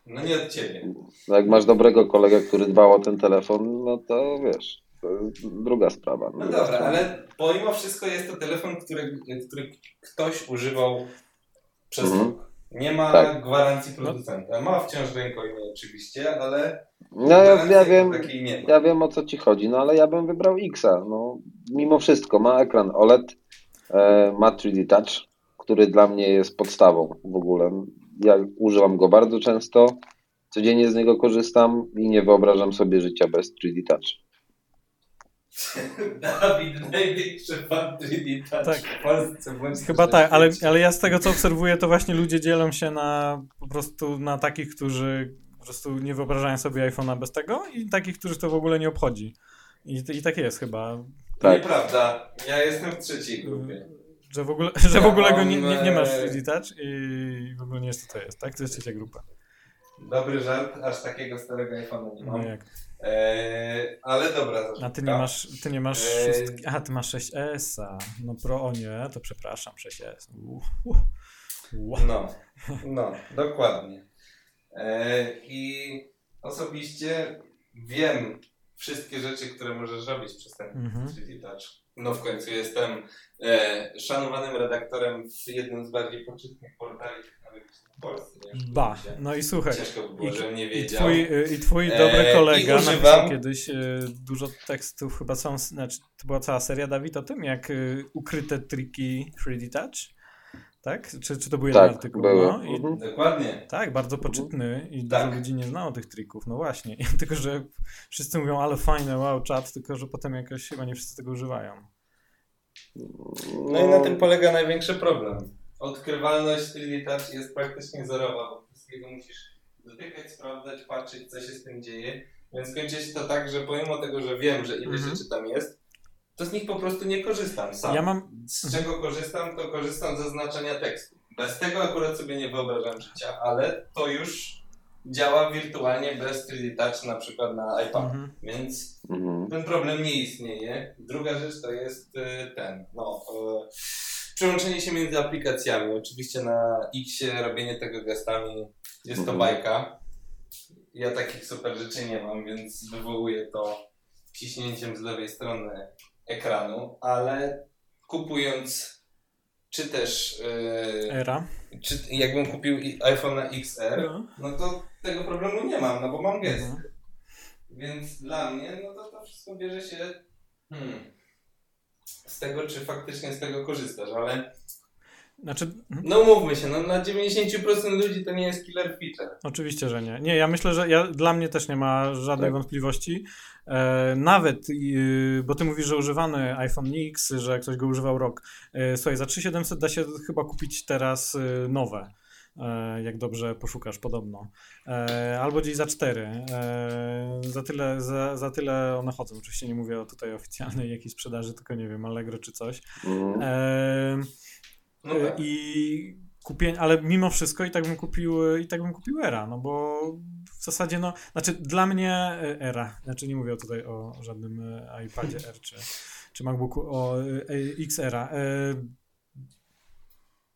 No nie od ciebie. No jak masz dobrego kolegę, który dbał o ten telefon, no to wiesz, to jest druga sprawa. No dobra, sprawa. ale pomimo wszystko jest to telefon, który, który ktoś używał przez mhm. rok. Nie ma tak. gwarancji producenta. Ma wciąż rękojmie oczywiście, ale no, ja, ja wiem, ja wiem o co ci chodzi, no ale ja bym wybrał Xa. No, mimo wszystko ma ekran OLED, e, ma 3D Touch, który dla mnie jest podstawą w ogóle ja używam go bardzo często, codziennie z niego korzystam i nie wyobrażam sobie życia bez 3D Touch. Dawid, największy fan 3D Touch tak. w Polsce. Chyba tak, ale, ale ja z tego co obserwuję, to właśnie ludzie dzielą się na po prostu na takich, którzy po prostu nie wyobrażają sobie iPhone'a bez tego i takich, których to w ogóle nie obchodzi. I, i tak jest chyba. Tak. Nieprawda. Ja jestem w trzeciej grupie. Że w ogóle, że w ogóle go nie, nie, nie masz w Touch i w ogóle nie jest to, to jest, tak? To jest trzecia grupa. Dobry żart, aż takiego starego iPhone'a nie mam. No jak? Eee, ale dobra. A ty nie masz, ty nie masz eee... szóstki. Aha, ty masz 6S-a. No pro, o nie, to przepraszam, 6S. Uh, uh, uh. No, no, dokładnie. Eee, I osobiście wiem wszystkie rzeczy, które możesz robić przez ten mm -hmm. 3D Touch. No w końcu jestem e, szanowanym redaktorem w jednym z bardziej poczytnych portali w Polsce. Nie? Ba, no i słuchaj. Ciężko by było, żebym nie wiedział. I twój, e, i twój dobry kolega e, napisał kiedyś e, dużo tekstów, chyba są, znaczy to była cała seria, Dawid, o tym, jak e, ukryte triki 3D Touch tak? Czy, czy to był jeden tak, artykuł? No, i, mhm. Dokładnie. Tak, bardzo poczytny i tak. dużo ludzi nie znało tych trików, no właśnie. tylko, że wszyscy mówią, ale fajne, wow, czat, tylko, że potem jakoś chyba nie wszyscy tego używają. No i na tym polega największy problem. Odkrywalność 3D Touch jest praktycznie zerowa, bo wszystkiego musisz dotykać, sprawdzać, patrzeć, co się z tym dzieje. Więc kończy się to tak, że pomimo tego, że wiem, że ileś mhm. rzeczy tam jest, to z nich po prostu nie korzystam sam. Ja mam... Z czego korzystam, to korzystam ze znaczenia tekstu. Bez tego akurat sobie nie wyobrażam życia, ale to już działa wirtualnie bez 3D Touch na przykład na iPad, mhm. więc mhm. ten problem nie istnieje. Druga rzecz to jest y, ten, no, y, przełączenie się między aplikacjami. Oczywiście na X robienie tego gestami jest to mhm. bajka. Ja takich super rzeczy nie mam, więc wywołuje to ciśnięciem z lewej strony ekranu, ale kupując czy też yy, Era. Czy jakbym kupił iPhone XR, no. no. to tego problemu nie mam, no bo mam gesty. Mhm. Więc dla mnie, no to to wszystko bierze się hmm, z tego, czy faktycznie z tego korzystasz, ale Znaczy, mhm. no mówmy się, no dla 90% ludzi to nie jest killer feature. Oczywiście, że nie. Nie, ja myślę, że ja, dla mnie też nie ma żadnej Tak. wątpliwości. E, nawet, y, bo ty mówisz, że używany iPhone X, że ktoś go używał rok. E, słuchaj, za 3700 da się chyba kupić teraz y, nowe. E, jak dobrze poszukasz, podobno. E, albo gdzieś za 4. E, za, tyle, za, za tyle one chodzą. Oczywiście nie mówię o tutaj oficjalnej jakiejś sprzedaży, tylko nie wiem, Allegro czy coś. Mhm. E, No E, tak. I kupię, ale mimo wszystko i tak bym kupił, i tak bym kupił Era, no bo w zasadzie, no, znaczy dla mnie e, Era, znaczy nie mówię tutaj o żadnym e, iPadzie R czy, czy MacBooku, o X Era.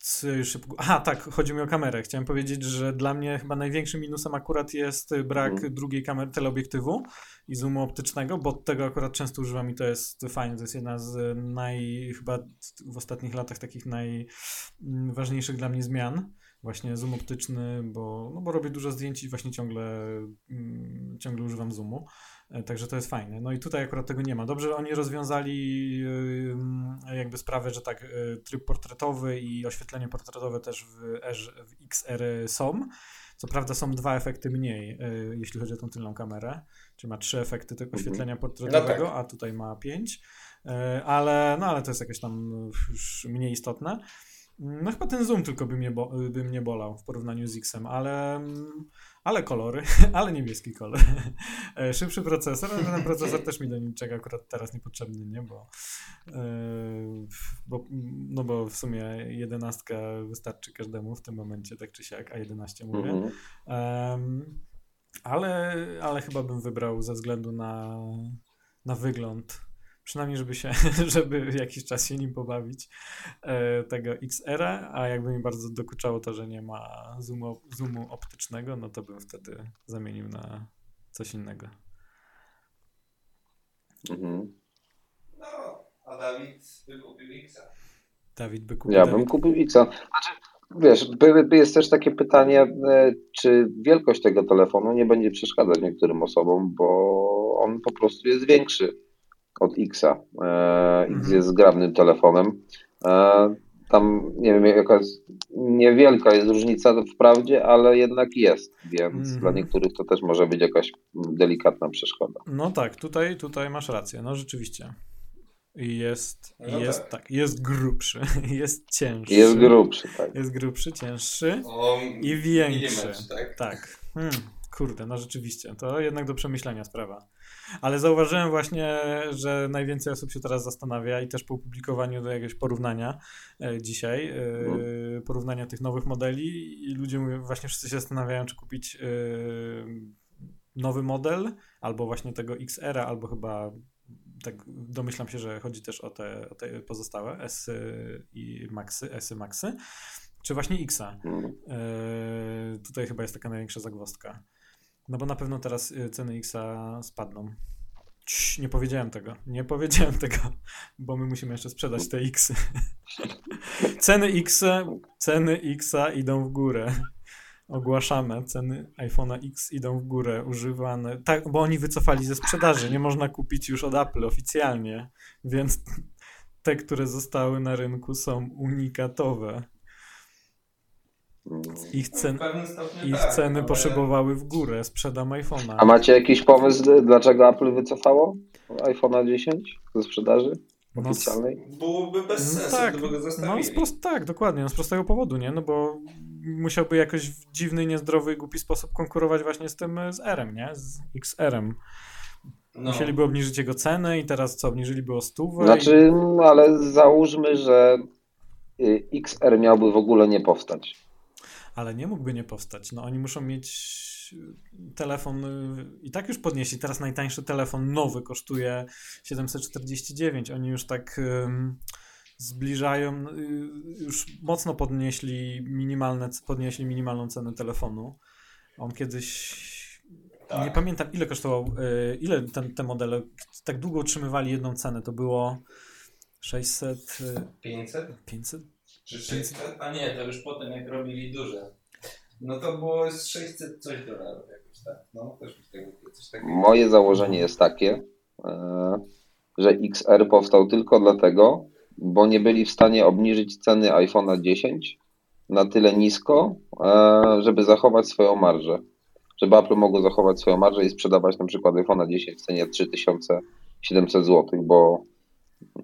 Co jeszcze, aha, tak, chodzi mi o kamerę. Chciałem powiedzieć, że dla mnie chyba największym minusem akurat jest brak Mhm. drugiej kamery teleobiektywu i zoomu optycznego, bo tego akurat często używam i to jest fajne. To jest jedna z naj, chyba w ostatnich latach takich najważniejszych dla mnie zmian. Właśnie zoom optyczny, bo, no bo robię dużo zdjęć i właśnie ciągle, mm, ciągle używam zoomu. E, Także to jest fajne. No i tutaj akurat tego nie ma. Dobrze, że oni rozwiązali ym, jakby sprawę, że tak, y, tryb portretowy i oświetlenie portretowe też w, R, w XR są. Co prawda są dwa efekty mniej, y, jeśli chodzi o tą tylną kamerę. Czyli ma trzy efekty tego Mhm. oświetlenia portretowego, No tak. a tutaj ma pięć. Y, Ale, no, ale to jest jakieś tam już mniej istotne. No chyba ten zoom tylko by mnie, bo, by mnie bolał w porównaniu z X-em, ale, ale kolory, ale niebieski kolor. E, Szybszy procesor, ale ten procesor też mi do niczego akurat teraz niepotrzebny, nie? Bo, e, bo, no bo w sumie 11 wystarczy każdemu w tym momencie, tak czy siak, a 11 mówię. Mhm. Ale, ale chyba bym wybrał ze względu na, na wygląd, przynajmniej żeby się, żeby jakiś czas się nim pobawić, e, tego XR, a jakby mi bardzo dokuczało to, że nie ma zoomu, zoomu optycznego, no to bym wtedy zamienił na coś innego. Mhm. No, a Dawid wykupił Xa. Dawid by kupił. Ja Dawid. bym kupił Xa. Znaczy, wiesz, by- by jest też takie pytanie, e, czy wielkość tego telefonu nie będzie przeszkadzać niektórym osobom, bo on po prostu jest większy od Xa. E, X Mhm. jest zgrabnym telefonem. E, Tam nie wiem, jaka jest, niewielka jest różnica wprawdzie, ale jednak jest, więc Mhm. dla niektórych to też może być jakaś delikatna przeszkoda. No tak, tutaj, tutaj masz rację, no rzeczywiście. Jest, No jest tak. tak, jest grubszy, jest cięższy. Jest grubszy, tak. Jest grubszy, cięższy. O I większy. milimetr, tak? Tak. Hmm, kurde, no rzeczywiście. To jednak do przemyślenia sprawa. Ale zauważyłem właśnie, że najwięcej osób się teraz zastanawia i też po opublikowaniu do jakiegoś porównania e, dzisiaj, e, Mhm. porównania tych nowych modeli i ludzie mówią, właśnie wszyscy się zastanawiają, czy kupić e, nowy model, albo właśnie tego XR, albo chyba tak domyślam się, że chodzi też o te, o te pozostałe S i Maxy, S Maxy, czy właśnie Xa. Mhm. Eee, tutaj chyba jest taka największa zagwozdka. No bo na pewno teraz y, ceny Xa spadną. Cii, nie powiedziałem tego. Nie powiedziałem tego, bo my musimy jeszcze sprzedać te X. ceny X, ceny Xa idą w górę. Ogłaszamy, ceny iPhone'a X idą w górę, używane. Tak, bo oni wycofali ze sprzedaży. Nie można kupić już od Apple oficjalnie, więc te, które zostały na rynku są unikatowe. Ich, cen, ich tak, ceny ale- poszybowały w górę. Sprzedam iPhone'a. A macie jakiś pomysł, dlaczego Apple wycofało iPhone'a 10 ze sprzedaży No, oficjalnej? Byłoby bez No sensu, tak, gdyby go no z prost, tak, dokładnie, no z prostego powodu, nie? No bo musiałby jakoś w dziwny, niezdrowy, głupi sposób konkurować właśnie z tym, z R-em, nie? Z XR-em. No. Musieliby obniżyć jego cenę i teraz co, obniżyliby o stówę? Znaczy, no ale załóżmy, że y, XR miałby w ogóle nie powstać. Ale nie mógłby nie powstać. No oni muszą mieć telefon y, i tak już podnieśli. Teraz najtańszy telefon nowy kosztuje 749. Oni już tak ym, zbliżają, y, już mocno podnieśli minimalne, podnieśli minimalną cenę telefonu. On kiedyś Tak. nie pamiętam ile kosztował, y, ile ten, te modele tak długo utrzymywali jedną cenę. To było 600, y, 500 500? Czy 600? A nie, to już potem jak robili duże. No to było 600 coś dolarów jakoś tak. No, też coś takiego. Moje założenie jest takie, e, że XR powstał tylko dlatego, bo nie byli w stanie obniżyć ceny iPhone'a 10 na tyle nisko, e, żeby zachować swoją marżę. Żeby Apple mogło zachować swoją marżę i sprzedawać na przykład iPhone'a 10 w cenie 3700 zł, bo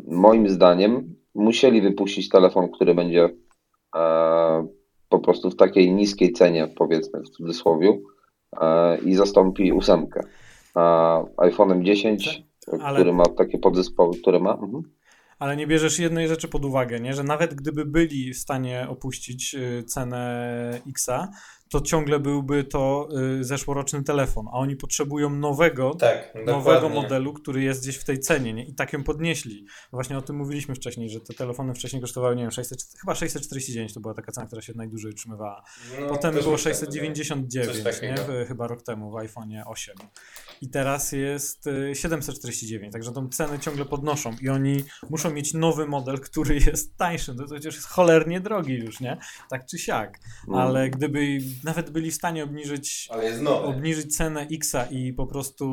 moim zdaniem musieli wypuścić telefon, który będzie e, po prostu w takiej niskiej cenie, powiedzmy w cudzysłowie, e, i zastąpi ósemkę. iPhone'em 10, Ale... który ma takie podzespoły, które ma. Mhm ale nie bierzesz jednej rzeczy pod uwagę, nie? że nawet gdyby byli w stanie opuścić y, cenę Xa, to ciągle byłby to y, zeszłoroczny telefon, a oni potrzebują nowego, tak, nowego modelu, który jest gdzieś w tej cenie nie? i tak ją podnieśli. Właśnie o tym mówiliśmy wcześniej, że te telefony wcześniej kosztowały, nie wiem, 600, chyba 649 to była taka cena, która się najdłużej utrzymywała. No, Potem było 699, tak, nie? W, chyba rok temu w iPhone'ie 8. I teraz jest 749, y, także tą cenę ciągle podnoszą i oni muszą mieć nowy model, który jest tańszy. No to przecież jest cholernie drogi już, nie? Tak czy siak. No. Ale gdyby nawet byli w stanie obniżyć, obniżyć cenę Xa i po prostu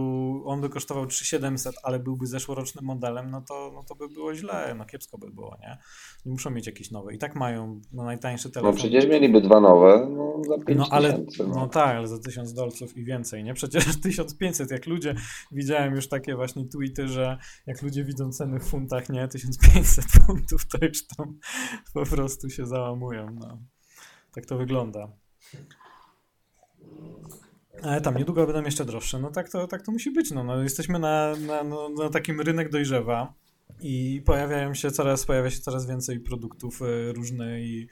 on by kosztował 3700, ale byłby zeszłorocznym modelem, no to, no to by było źle, no kiepsko by było, nie? Nie muszą mieć jakieś nowe. I tak mają no, najtańszy telefon. No przecież mieliby dwa nowe, no za 5 no, ale, tysięcy, no. no tak, ale za 1000 dolców i więcej, nie? Przecież 1500, jak ludzie, widziałem już takie właśnie tweety, że jak ludzie widzą ceny w funtach, nie? 1500 funtów, to już tam po prostu się załamują, no. Tak to wygląda. Ale tam niedługo będą jeszcze droższe. No tak to, tak to musi być. No, no jesteśmy na, na, no, na takim rynek dojrzewa i pojawiają się coraz, pojawia się coraz więcej produktów e, różnych i,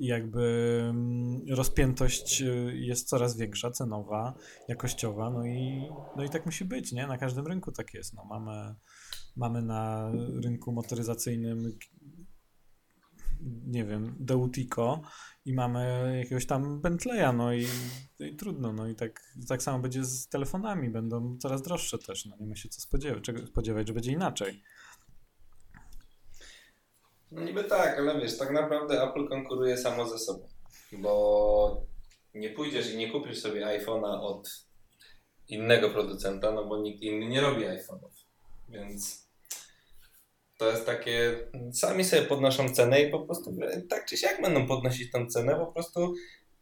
jakby mm, rozpiętość e, jest coraz większa, cenowa, jakościowa, no i, no i tak musi być, nie? Na każdym rynku tak jest. No, mamy, mamy na rynku motoryzacyjnym nie wiem, Deutico i mamy jakiegoś tam Bentleya, no i, i, trudno, no i tak, tak samo będzie z telefonami, będą coraz droższe też, no nie ma się co spodziewać, czego spodziewać, że będzie inaczej. No niby tak, ale wiesz, tak naprawdę Apple konkuruje samo ze sobą, bo nie pójdziesz i nie kupisz sobie iPhone'a od innego producenta, no bo nikt inny nie robi iPhone'ów, więc to jest takie, sami sobie podnoszą cenę i po prostu tak czy siak będą podnosić tę cenę, po prostu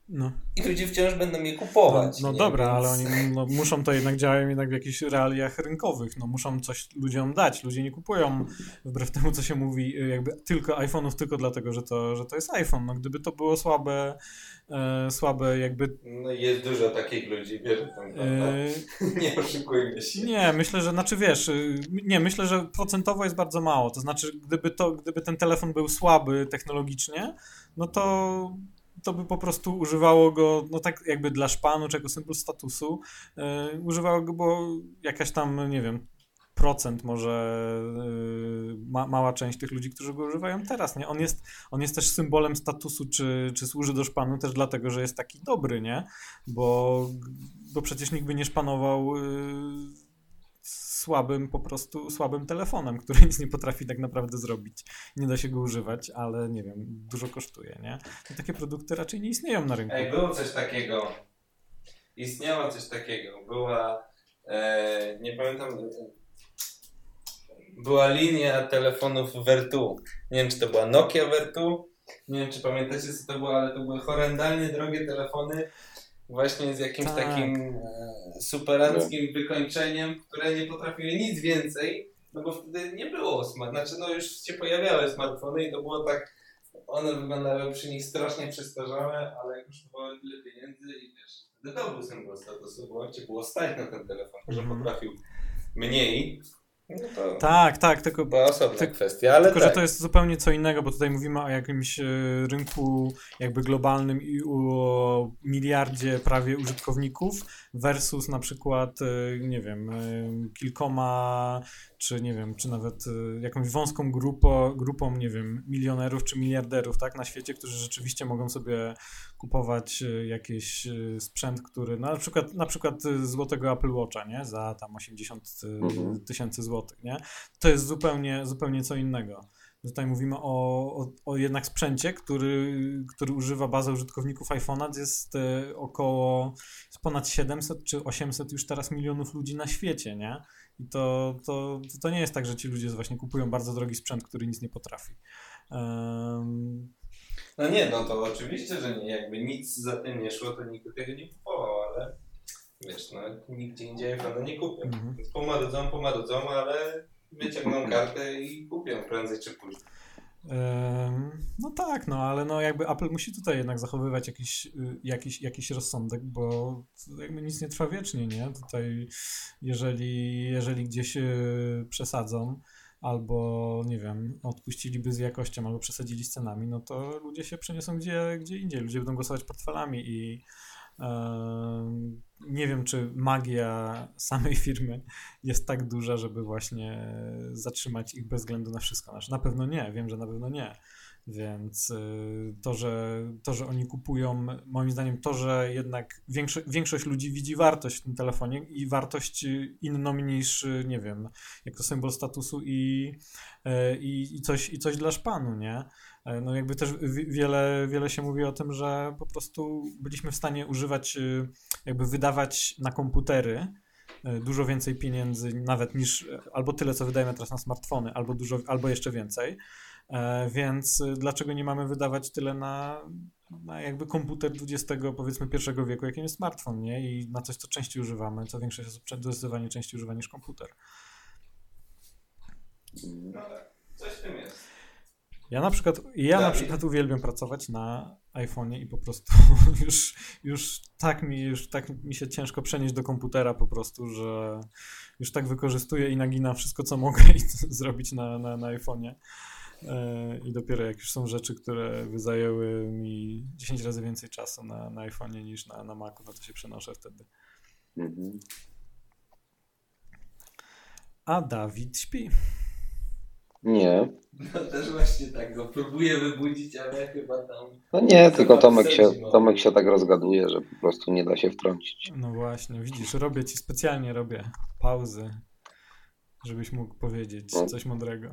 no. I ludzie wciąż będą je kupować. No, no dobra, Więc... ale oni no, muszą to jednak działają jednak w jakichś realiach rynkowych. No, muszą coś ludziom dać. Ludzie nie kupują, wbrew temu co się mówi, jakby tylko iPhone'ów tylko dlatego, że to, że to jest iPhone. No, gdyby to było słabe, e, słabe jakby... No jest dużo takich ludzi, wiesz, tam, e... nie oszukujmy się. Nie, myślę, że, znaczy wiesz, y, nie, myślę, że procentowo jest bardzo mało. To znaczy, gdyby, to, gdyby ten telefon był słaby technologicznie, no to to by po prostu używało go, no tak jakby dla szpanu, czego symbol statusu, yy, używało go, bo jakaś tam, nie wiem, procent może yy, ma, mała część tych ludzi, którzy go używają teraz, nie? On jest, on jest też symbolem statusu, czy, czy służy do szpanu też dlatego, że jest taki dobry, nie? Bo, bo przecież nikt by nie szpanował yy, słabym po prostu, słabym telefonem, który nic nie potrafi tak naprawdę zrobić. Nie da się go używać, ale nie wiem, dużo kosztuje, nie? I takie produkty raczej nie istnieją na rynku. Ej, było coś takiego. Istniało coś takiego. Była, e, nie pamiętam, była linia telefonów Vertu. Nie wiem, czy to była Nokia Vertu. Nie wiem, czy pamiętacie, co to było, ale to były horrendalnie drogie telefony właśnie z jakimś tak. takim e, superanckim no. wykończeniem, które nie potrafiły nic więcej, no bo wtedy nie było smart, znaczy no już się pojawiały smartfony i to było tak, one wyglądały przy nich strasznie przestarzałe, ale kosztowały tyle pieniędzy i wiesz, wtedy to był symbol statusu, bo jak było stać na ten telefon, że mm. potrafił mniej, no to tak, tak, tylko, to osobna ty, kwestia, ale tylko tak. że to jest zupełnie co innego, bo tutaj mówimy o jakimś e, rynku jakby globalnym i o miliardzie prawie użytkowników versus na przykład, e, nie wiem, e, kilkoma czy nie wiem, czy nawet y, jakąś wąską grupą, grupą, nie wiem, milionerów czy miliarderów, tak, na świecie, którzy rzeczywiście mogą sobie kupować y, jakiś y, sprzęt, który, no, na przykład, na przykład złotego Apple Watcha, nie, za tam 80 mhm. tysięcy złotych, nie, to jest zupełnie, zupełnie co innego. Tutaj mówimy o, o, o jednak sprzęcie, który, który używa bazy użytkowników iPhone'a, jest około ponad 700 czy 800 już teraz milionów ludzi na świecie, nie? I to, to, to nie jest tak, że ci ludzie właśnie kupują bardzo drogi sprzęt, który nic nie potrafi. Um... No nie, no to oczywiście, że nie, jakby nic za tym nie szło, to nikt tego nie kupował, ale wiesz, no nigdzie indziej iPhone'a nie kupią. Mhm. Pomarudzą, pomarudzą, ale wyciągną kartę i kupią prędzej czy później. No tak, no ale no jakby Apple musi tutaj jednak zachowywać jakiś, y, jakiś, jakiś rozsądek, bo jakby nic nie trwa wiecznie, nie? Tutaj jeżeli, jeżeli gdzieś y, przesadzą albo nie wiem, odpuściliby z jakością albo przesadzili z cenami, no to ludzie się przeniosą gdzie, gdzie indziej. Ludzie będą głosować portfelami i nie wiem, czy magia samej firmy jest tak duża, żeby właśnie zatrzymać ich bez względu na wszystko. Znaczy, na pewno nie, wiem, że na pewno nie. Więc y, to, że, to, że oni kupują, moim zdaniem, to, że jednak większość, większość ludzi widzi wartość w tym telefonie i wartość inną niż, nie wiem, jako symbol statusu i, y, i, i, coś, i coś dla szpanu, nie? E, no jakby też wiele, wiele się mówi o tym, że po prostu byliśmy w stanie używać, y, jakby wydawać na komputery y, dużo więcej pieniędzy nawet niż albo tyle, co wydajemy teraz na smartfony, albo dużo, albo jeszcze więcej. E, więc y, dlaczego nie mamy wydawać tyle na, na jakby komputer XX powiedzmy pierwszego wieku, jakim jest smartfon, nie? I na coś, co częściej używamy, co większość osób zdecydowanie częściej używa niż komputer. No tak, coś w tym jest. Ja na przykład, ja na przykład uwielbiam pracować na iPhone'ie i po prostu już, już, tak mi, już tak mi się ciężko przenieść do komputera po prostu, że już tak wykorzystuję i naginam wszystko, co mogę zrobić na, na, na iPhone'ie. E, I dopiero jak już są rzeczy, które by zajęły mi 10 razy więcej czasu na, na iPhone'ie niż na, na Macu, no to się przenoszę wtedy. Mhm. A Dawid śpi. Nie. No też właśnie tak go próbuję wybudzić, ale chyba tam... No nie, tylko Tomek się, Tomek się tak rozgaduje, że po prostu nie da się wtrącić. No właśnie, widzisz, robię ci specjalnie robię pauzy, żebyś mógł powiedzieć no. coś mądrego.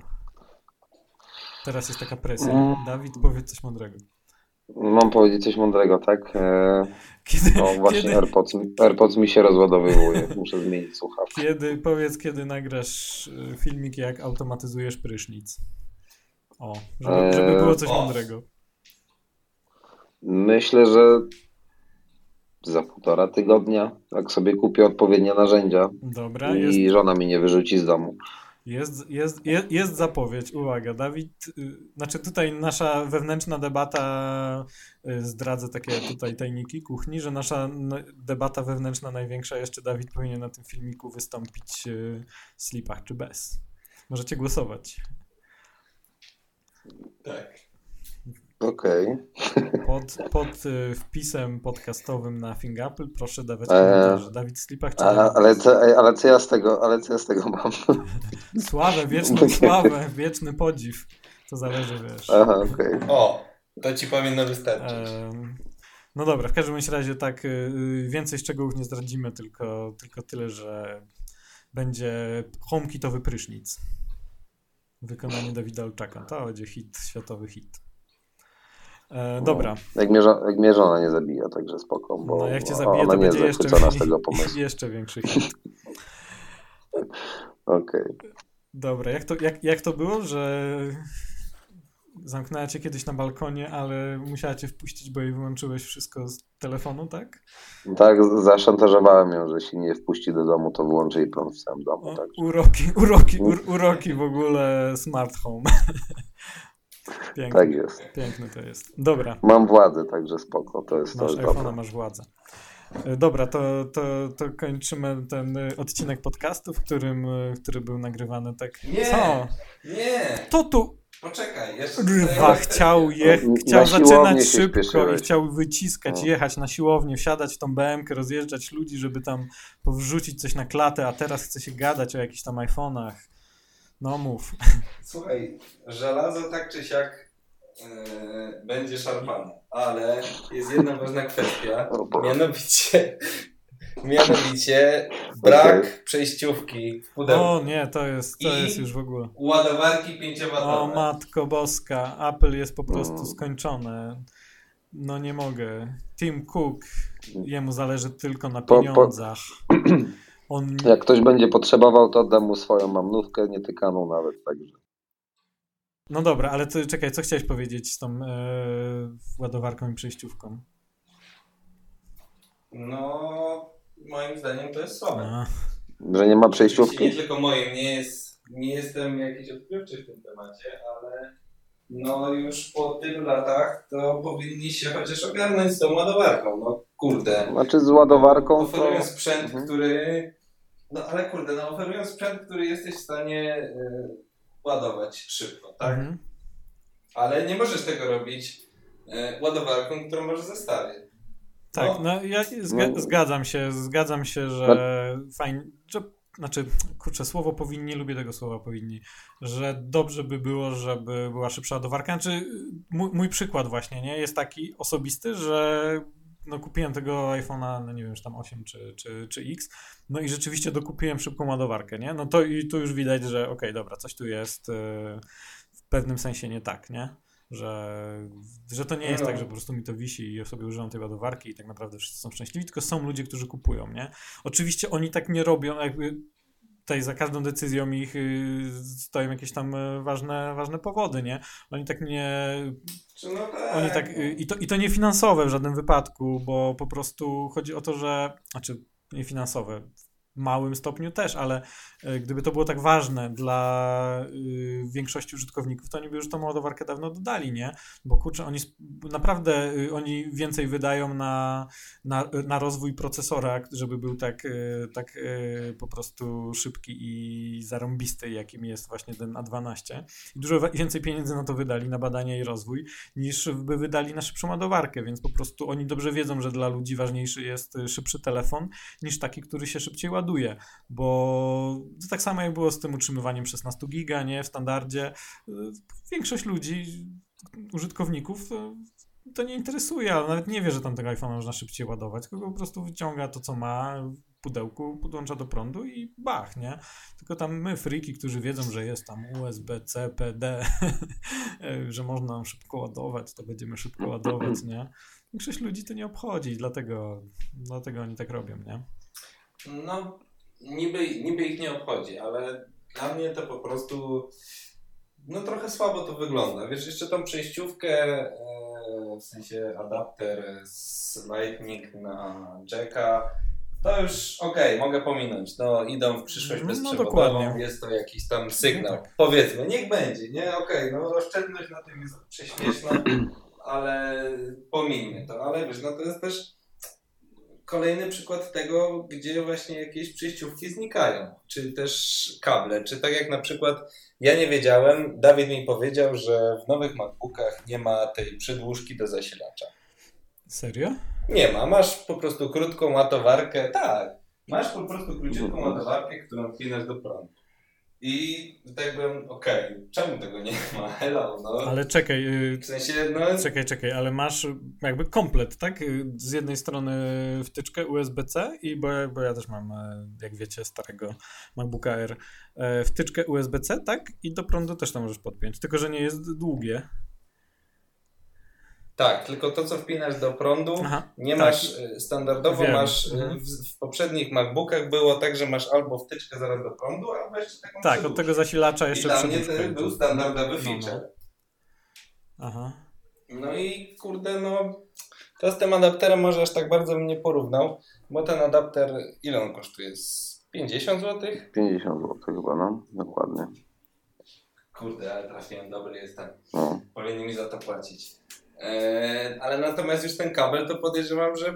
Teraz jest taka presja. No. Dawid, powiedz coś mądrego. Mam powiedzieć coś mądrego, tak? E, kiedy, no właśnie kiedy... AirPods, AirPods mi się rozładowywuje, muszę zmienić słuchawkę. Kiedy, powiedz, kiedy nagrasz e, filmik, jak automatyzujesz prysznic. O, żeby, żeby było coś mądrego. Myślę, że za półtora tygodnia, jak sobie kupię odpowiednie narzędzia Dobra, i jest... żona mi nie wyrzuci z domu. Jest, jest, jest, jest zapowiedź, uwaga, Dawid, y, znaczy tutaj nasza wewnętrzna debata, y, zdradzę takie tutaj tajniki kuchni, że nasza debata wewnętrzna największa jeszcze Dawid powinien na tym filmiku wystąpić y, w slipach czy bez. Możecie głosować. Tak. Okej. Okay. Pod, pod y, wpisem podcastowym na Apple proszę dawać e, komentarze. Dawid Slipach czy ale, ale, co, ale co ja z tego, ale co ja z tego mam? Sławę, wieczną sławę, wieczny podziw. To zależy, wiesz. Aha, okej. Okay. O, to ci powinno wystarczyć. E, no dobra, w każdym razie tak y, y, więcej szczegółów nie zdradzimy, tylko, tylko tyle, że będzie HomeKitowy prysznic. Wykonanie Dawida Olczaka. To będzie hit, światowy hit. E, dobra. No, jak, mnie, jak mnie żona nie zabija, także spoko. Bo no jak cię zabije, to będzie jeszcze, z tego pomysłu. jeszcze większy hit. Okej. Okay. Dobra, jak to, jak, jak to było, że zamknęła cię kiedyś na balkonie, ale musiała cię wpuścić, bo jej wyłączyłeś wszystko z telefonu, tak? Tak, zaszantażowałem ją, że się nie wpuści do domu, to wyłączy jej prąd w całym domu. tak. Uroki, uroki, uroki w ogóle smart home. Piękne, tak jest. Piękny to jest. Dobra. Mam władzę, także spoko. To jest masz to iPhone'a, masz władzę. E, dobra, to, to, to kończymy ten e, odcinek podcastu, w którym, e, który był nagrywany tak. Nie! Co? Nie! To tu. Poczekaj, jeszcze. Rywa chciał, je, chciał zaczynać szybko i chciał wyciskać, jechać na siłownię, wsiadać w tą BMK, rozjeżdżać ludzi, żeby tam powrzucić coś na klatę, a teraz chce się gadać o jakichś tam iPhone'ach. No mów. Słuchaj, żelazo tak czy siak yy, będzie szarpane, ale jest jedna ważna kwestia, mianowicie, mianowicie brak Okej. przejściówki w pudełku. O nie, to jest, to I- jest już w ogóle. Ładowarki O 5W. matko boska, Apple jest po prostu Mm. skończone. No nie mogę. Tim Cook, jemu zależy tylko na Po- po- pieniądzach. On Jak ktoś będzie potrzebował, to oddam mu swoją mamnówkę, nietykaną nawet, także. No dobra, ale ty, czekaj, co chciałeś powiedzieć z tą e, ładowarką i przejściówką? No, moim zdaniem to jest słabe. A, Że nie ma przejściówki? nie tylko moim, nie, jest, nie jestem jakiś odkrywczy w tym temacie, ale no już po tylu latach to powinni się chociaż ogarnąć z tą ładowarką. No kurde. Znaczy z ładowarką to... Oferują sprzęt, Mhm. który. No ale kurde, no oferują sprzęt, który jesteś w stanie y, ładować szybko, tak? mhm. Ale nie możesz tego robić y, ładowarką, którą masz w zestawie. Tak, No. no ja zga No. zgadzam się, zgadzam się, że fajnie, że, znaczy, kurczę, słowo powinni, lubię tego słowa powinni, że dobrze by było, żeby była szybsza ładowarka. Znaczy, mój, mój przykład właśnie, nie, jest taki osobisty, że no kupiłem tego iPhone'a, no nie wiem, czy tam 8 czy, czy, czy X, no i rzeczywiście dokupiłem szybką ładowarkę, nie, no to i tu już widać, że okej, dobra, coś tu jest e, w pewnym sensie nie tak, nie, że, że to nie jest No. tak, że po prostu mi to wisi i ja sobie używam tej ładowarki i tak naprawdę wszyscy są szczęśliwi, tylko są ludzie, którzy kupują, nie? Oczywiście oni tak nie robią, jakby tutaj za każdą decyzją ich y, stoją jakieś tam y, ważne, ważne powody, nie? Oni tak nie, no tak. oni tak, y, i to, i to nie finansowe w żadnym wypadku, bo po prostu chodzi o to, że, znaczy nie finansowe, małym stopniu też, ale y, gdyby to było tak ważne dla y, większości użytkowników, to oni by już tą ładowarkę dawno dodali, nie? Bo kurczę, oni naprawdę, y, oni więcej wydają na, na, na rozwój procesora, żeby był tak, y, tak po prostu szybki i zarąbisty, jakim jest właśnie ten A12. I dużo więcej pieniędzy na to wydali, na badania i rozwój, niż by wydali na szybszą ładowarkę, więc po prostu oni dobrze wiedzą, że dla ludzi ważniejszy jest szybszy telefon niż taki, który się szybciej ładuje, bo to tak samo jak było z tym utrzymywaniem 16 giga, nie, w standardzie. Y, Większość ludzi, użytkowników to nie interesuje, nawet nie wie, że tam tego iPhone'a można szybciej ładować, tylko po prostu wyciąga to, co ma w pudełku, podłącza do prądu i bach, nie? Tylko tam my, friki, którzy wiedzą, że jest tam USB-C, PD, że można szybko ładować, to będziemy szybko ładować, nie? Większość ludzi to nie obchodzi, dlatego, dlatego oni tak robią, nie? No, niby, niby ich nie obchodzi, ale dla mnie to po prostu no trochę słabo to wygląda. Wiesz, jeszcze tą przejściówkę, e, w sensie adapter z Lightning na Jacka, to już okej, mogę pominąć. No, idą w przyszłość No, bezprzewodową, dokładnie. jest to jakiś tam sygnał. No tak. Powiedzmy, niech będzie, nie? Okej, no oszczędność na tym jest prześmieszna, ale pomijmy to. Ale wiesz, no to jest też kolejny przykład tego, gdzie właśnie jakieś przejściówki znikają, czy też kable, czy tak jak na przykład ja nie wiedziałem, Dawid mi powiedział, że w nowych MacBookach nie ma tej przedłużki do zasilacza. Serio? Nie ma, masz po prostu krótką ładowarkę, tak, masz po prostu króciutką ładowarkę, którą wpinasz do prądu. I tak byłem, okej, czemu tego nie ma? Hello, no. Ale czekaj, y, W sensie, no, czekaj, czekaj, ale masz jakby komplet, tak? Y, Z jednej strony wtyczkę USB-C i bo, bo ja też mam, e, jak wiecie, starego MacBooka Air, wtyczkę USB-C, tak? I do prądu też to możesz podpiąć, tylko że nie jest długie. Tak, tylko to, co wpinasz do prądu, Aha, Nie tak. masz, y, standardowo Wiem. masz, y, Mhm. w, w poprzednich MacBookach było tak, że masz albo wtyczkę zaraz do prądu, albo jeszcze taką Tak, od tego zasilacza I jeszcze dla mnie to był standardowy No, no. feature. Aha. No i kurde, no to z tym adapterem może aż tak bardzo bym nie porównał, bo ten adapter, ile on kosztuje? Z 50 zł? 50 zł chyba, no. Dokładnie. Kurde, ale trafiłem, dobry jestem. No. Powinni mi za to płacić. Eee, ale natomiast już ten kabel to podejrzewam, że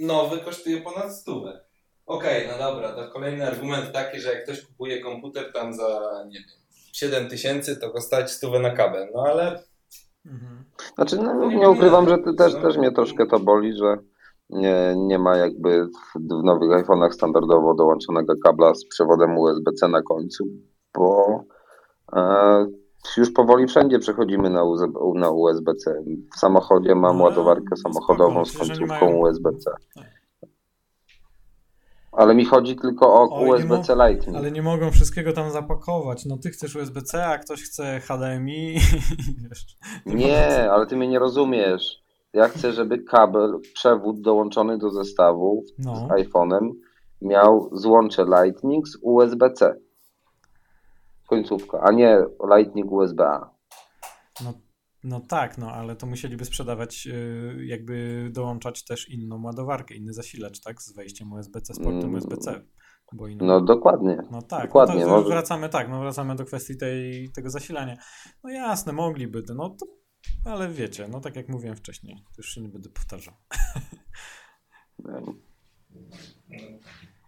nowy kosztuje ponad stówę. Okej, no dobra, to kolejny argument taki, że jak ktoś kupuje komputer tam za, nie wiem, 7 tysięcy, to go stać stówę na kabel. No ale Mhm. Znaczy, no, nie nie ukrywam, że też, być, też no. mnie troszkę to boli, że nie, nie ma jakby w, w nowych iPhone'ach standardowo dołączonego kabla z przewodem USB-C na końcu, bo e, już powoli wszędzie przechodzimy na, USB-C. W samochodzie mam No, ładowarkę spoko, samochodową z końcówką mają- USB-C. Ale mi chodzi tylko o USB-C Lightning. Ale nie mogą wszystkiego tam zapakować. No ty chcesz USB-C, a ktoś chce HDMI. Wiesz, Nie, ale ty mnie nie rozumiesz. Ja chcę, żeby kabel, przewód dołączony do zestawu No. z iPhone'em miał złącze Lightning z USB-C. Końcówka, a nie Lightning USB-A. No, no tak, no ale to musieliby sprzedawać, yy, jakby dołączać też inną ładowarkę, inny zasilacz, tak? Z wejściem USB-C, z portem Mm. USB-C. Bo inną... No dokładnie. No tak, Dokładnie, no to może- wracamy tak, no wracamy do kwestii tej, tego zasilania. No jasne, mogliby, no to, ale wiecie, no tak jak mówiłem wcześniej, to już się nie będę powtarzał.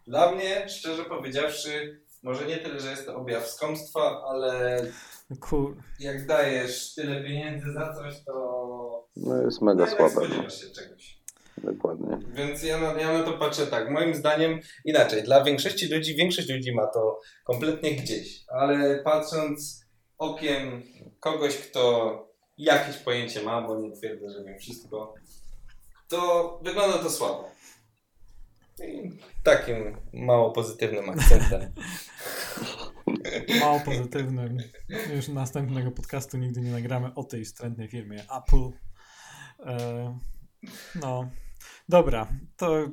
Dla mnie, szczerze powiedziawszy, może nie tyle, że jest to objaw skąpstwa, ale Kur... jak dajesz tyle pieniędzy za coś, to No jest mega no, słabe. spodziewasz się czegoś. Dokładnie. Więc ja na, ja na to patrzę tak. Moim zdaniem inaczej. Dla większości ludzi, większość ludzi ma to kompletnie gdzieś, ale patrząc okiem kogoś, kto jakieś pojęcie ma, bo nie twierdzę, że wiem wszystko, to wygląda to słabo. I takim mało pozytywnym akcentem. mało pozytywnym. Już następnego podcastu nigdy nie nagramy o tej wstrętnej firmie Apple. E, no, dobra, to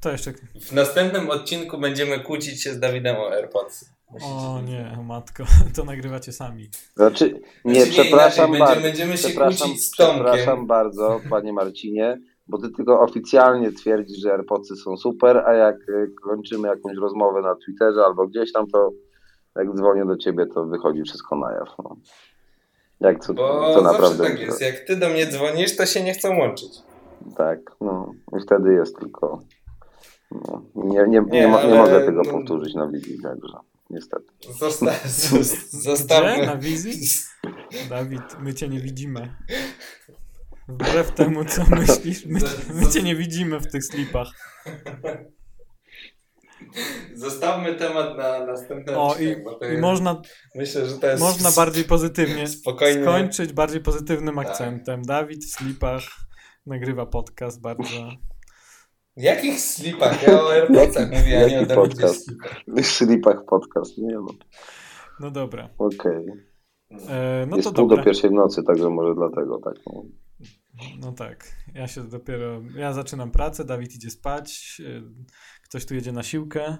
to jeszcze. W następnym odcinku będziemy kłócić się z Dawidem o AirPods. O nie, matko, to nagrywacie sami. Znaczy, nie, Znaczy, nie, przepraszam inaczej, bardzo. będziemy się przepraszam, kłócić z Tomkiem. przepraszam bardzo, panie Marcinie, bo ty tylko oficjalnie twierdzisz, że AirPodsy są super, a jak y, kończymy jakąś rozmowę na Twitterze albo gdzieś tam, to jak dzwonię do ciebie, to wychodzi wszystko na jaw. No. Jak co, Bo co naprawdę. tak jest. Jak ty do mnie dzwonisz, to się nie chcą łączyć. Tak, no. I wtedy jest tylko. No, nie, nie, nie, Nie, mo- nie ale- mogę tego no- powtórzyć na wizji, także niestety. Zosta zostawmy. Na wizji? Dawid, my cię nie widzimy. Wbrew temu, co myślisz, my, my cię nie widzimy w tych slipach. Zostawmy temat na następny O, i, i można, myślę, że to jest można bardziej pozytywnie spokojnie. skończyć bardziej pozytywnym Tak. akcentem. Dawid w slipach nagrywa podcast bardzo. W jakich slipach? Ja o AirPodsach mówię, a nie o Jaki Dawidzie slipach. W slipach podcast, nie no. No dobra. Okej. E, no jest to pół dobra. do pierwszej w nocy, także może dlatego tak. No. No tak. Ja się dopiero. Ja zaczynam pracę, Dawid idzie spać. e, Ktoś tu jedzie na siłkę.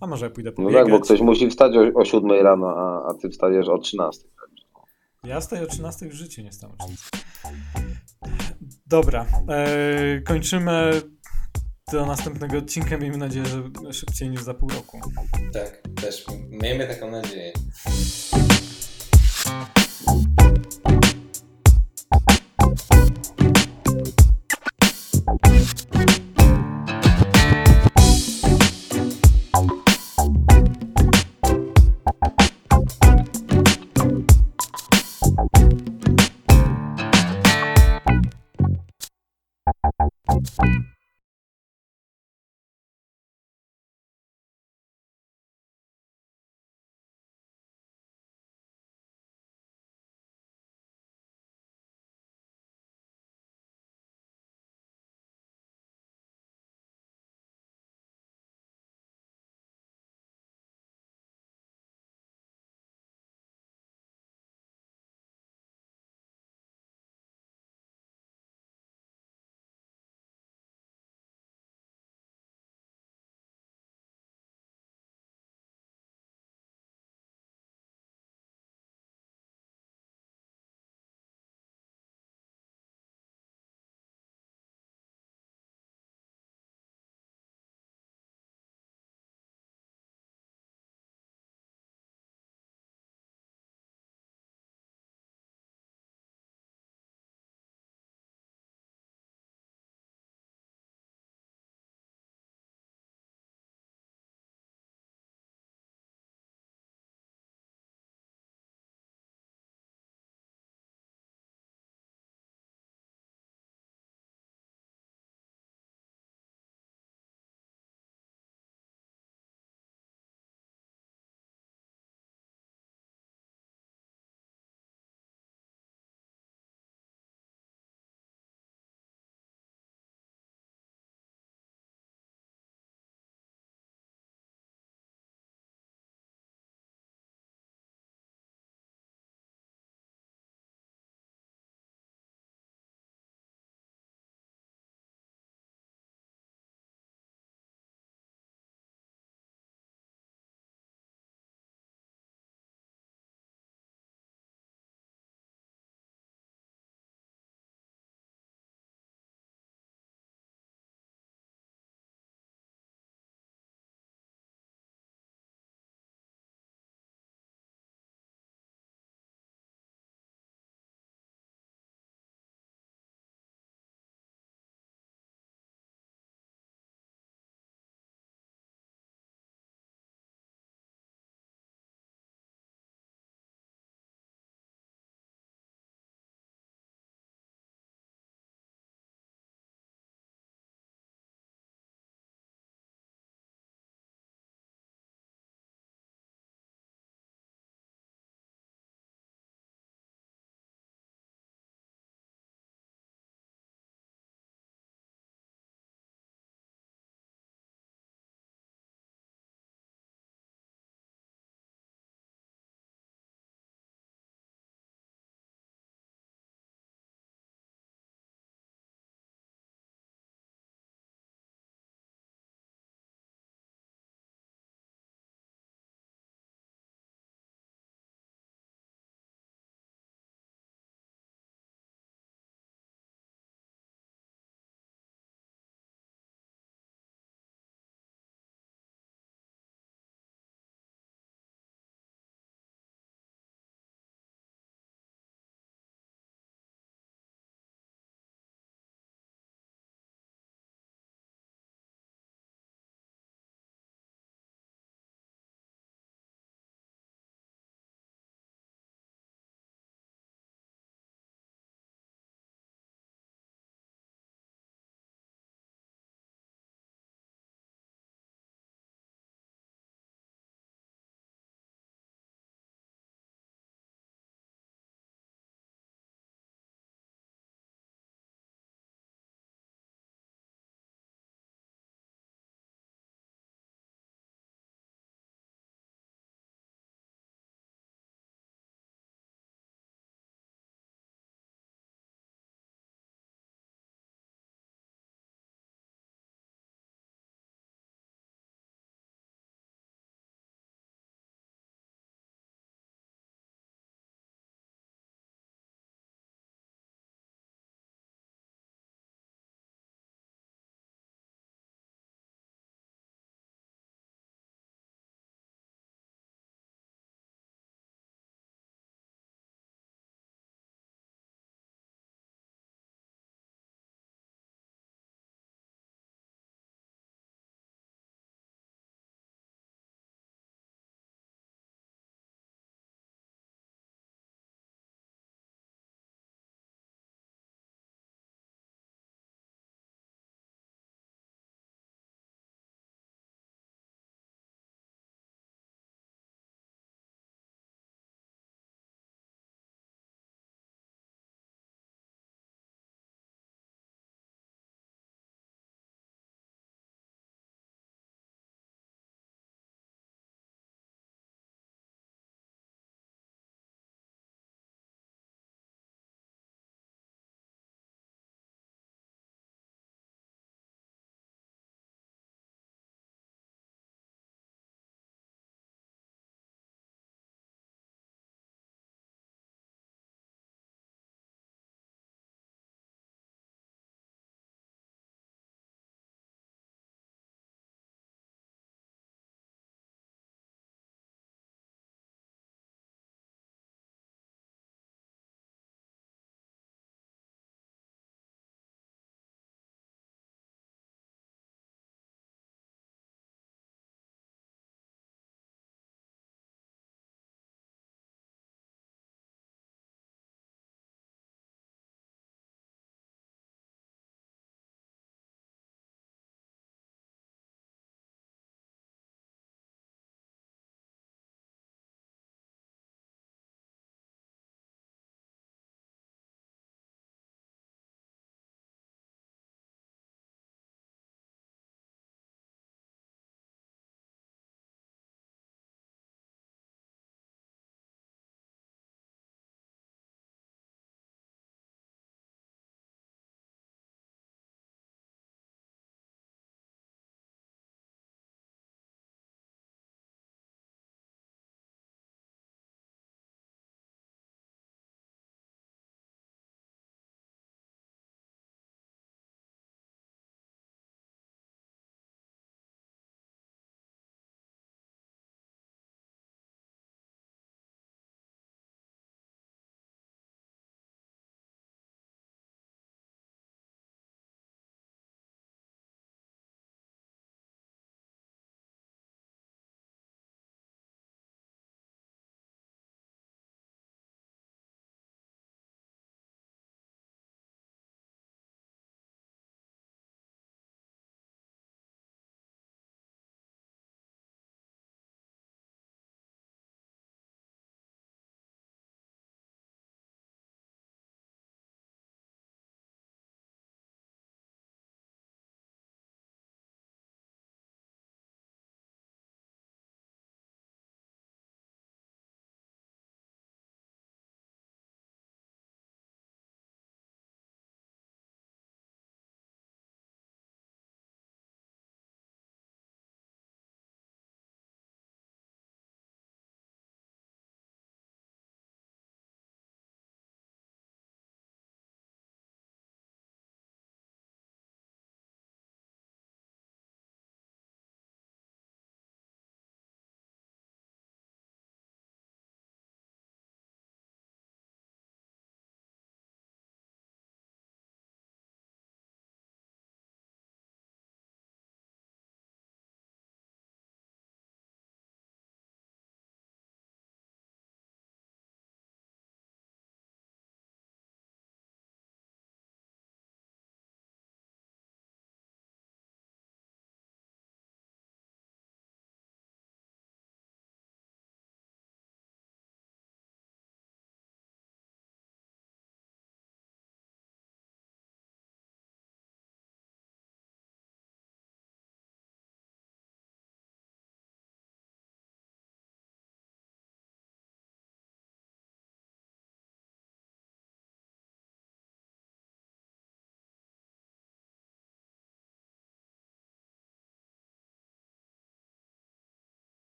A może ja pójdę No pobiegać. tak, bo ktoś musi wstać o, o 7 rano, a, a ty wstajesz o 13. Ja staję o 13 w życiu, nie stałem o 13. Dobra. E, kończymy do następnego odcinka. Miejmy nadzieję, że szybciej niż za pół roku. Tak, też miejmy taką nadzieję.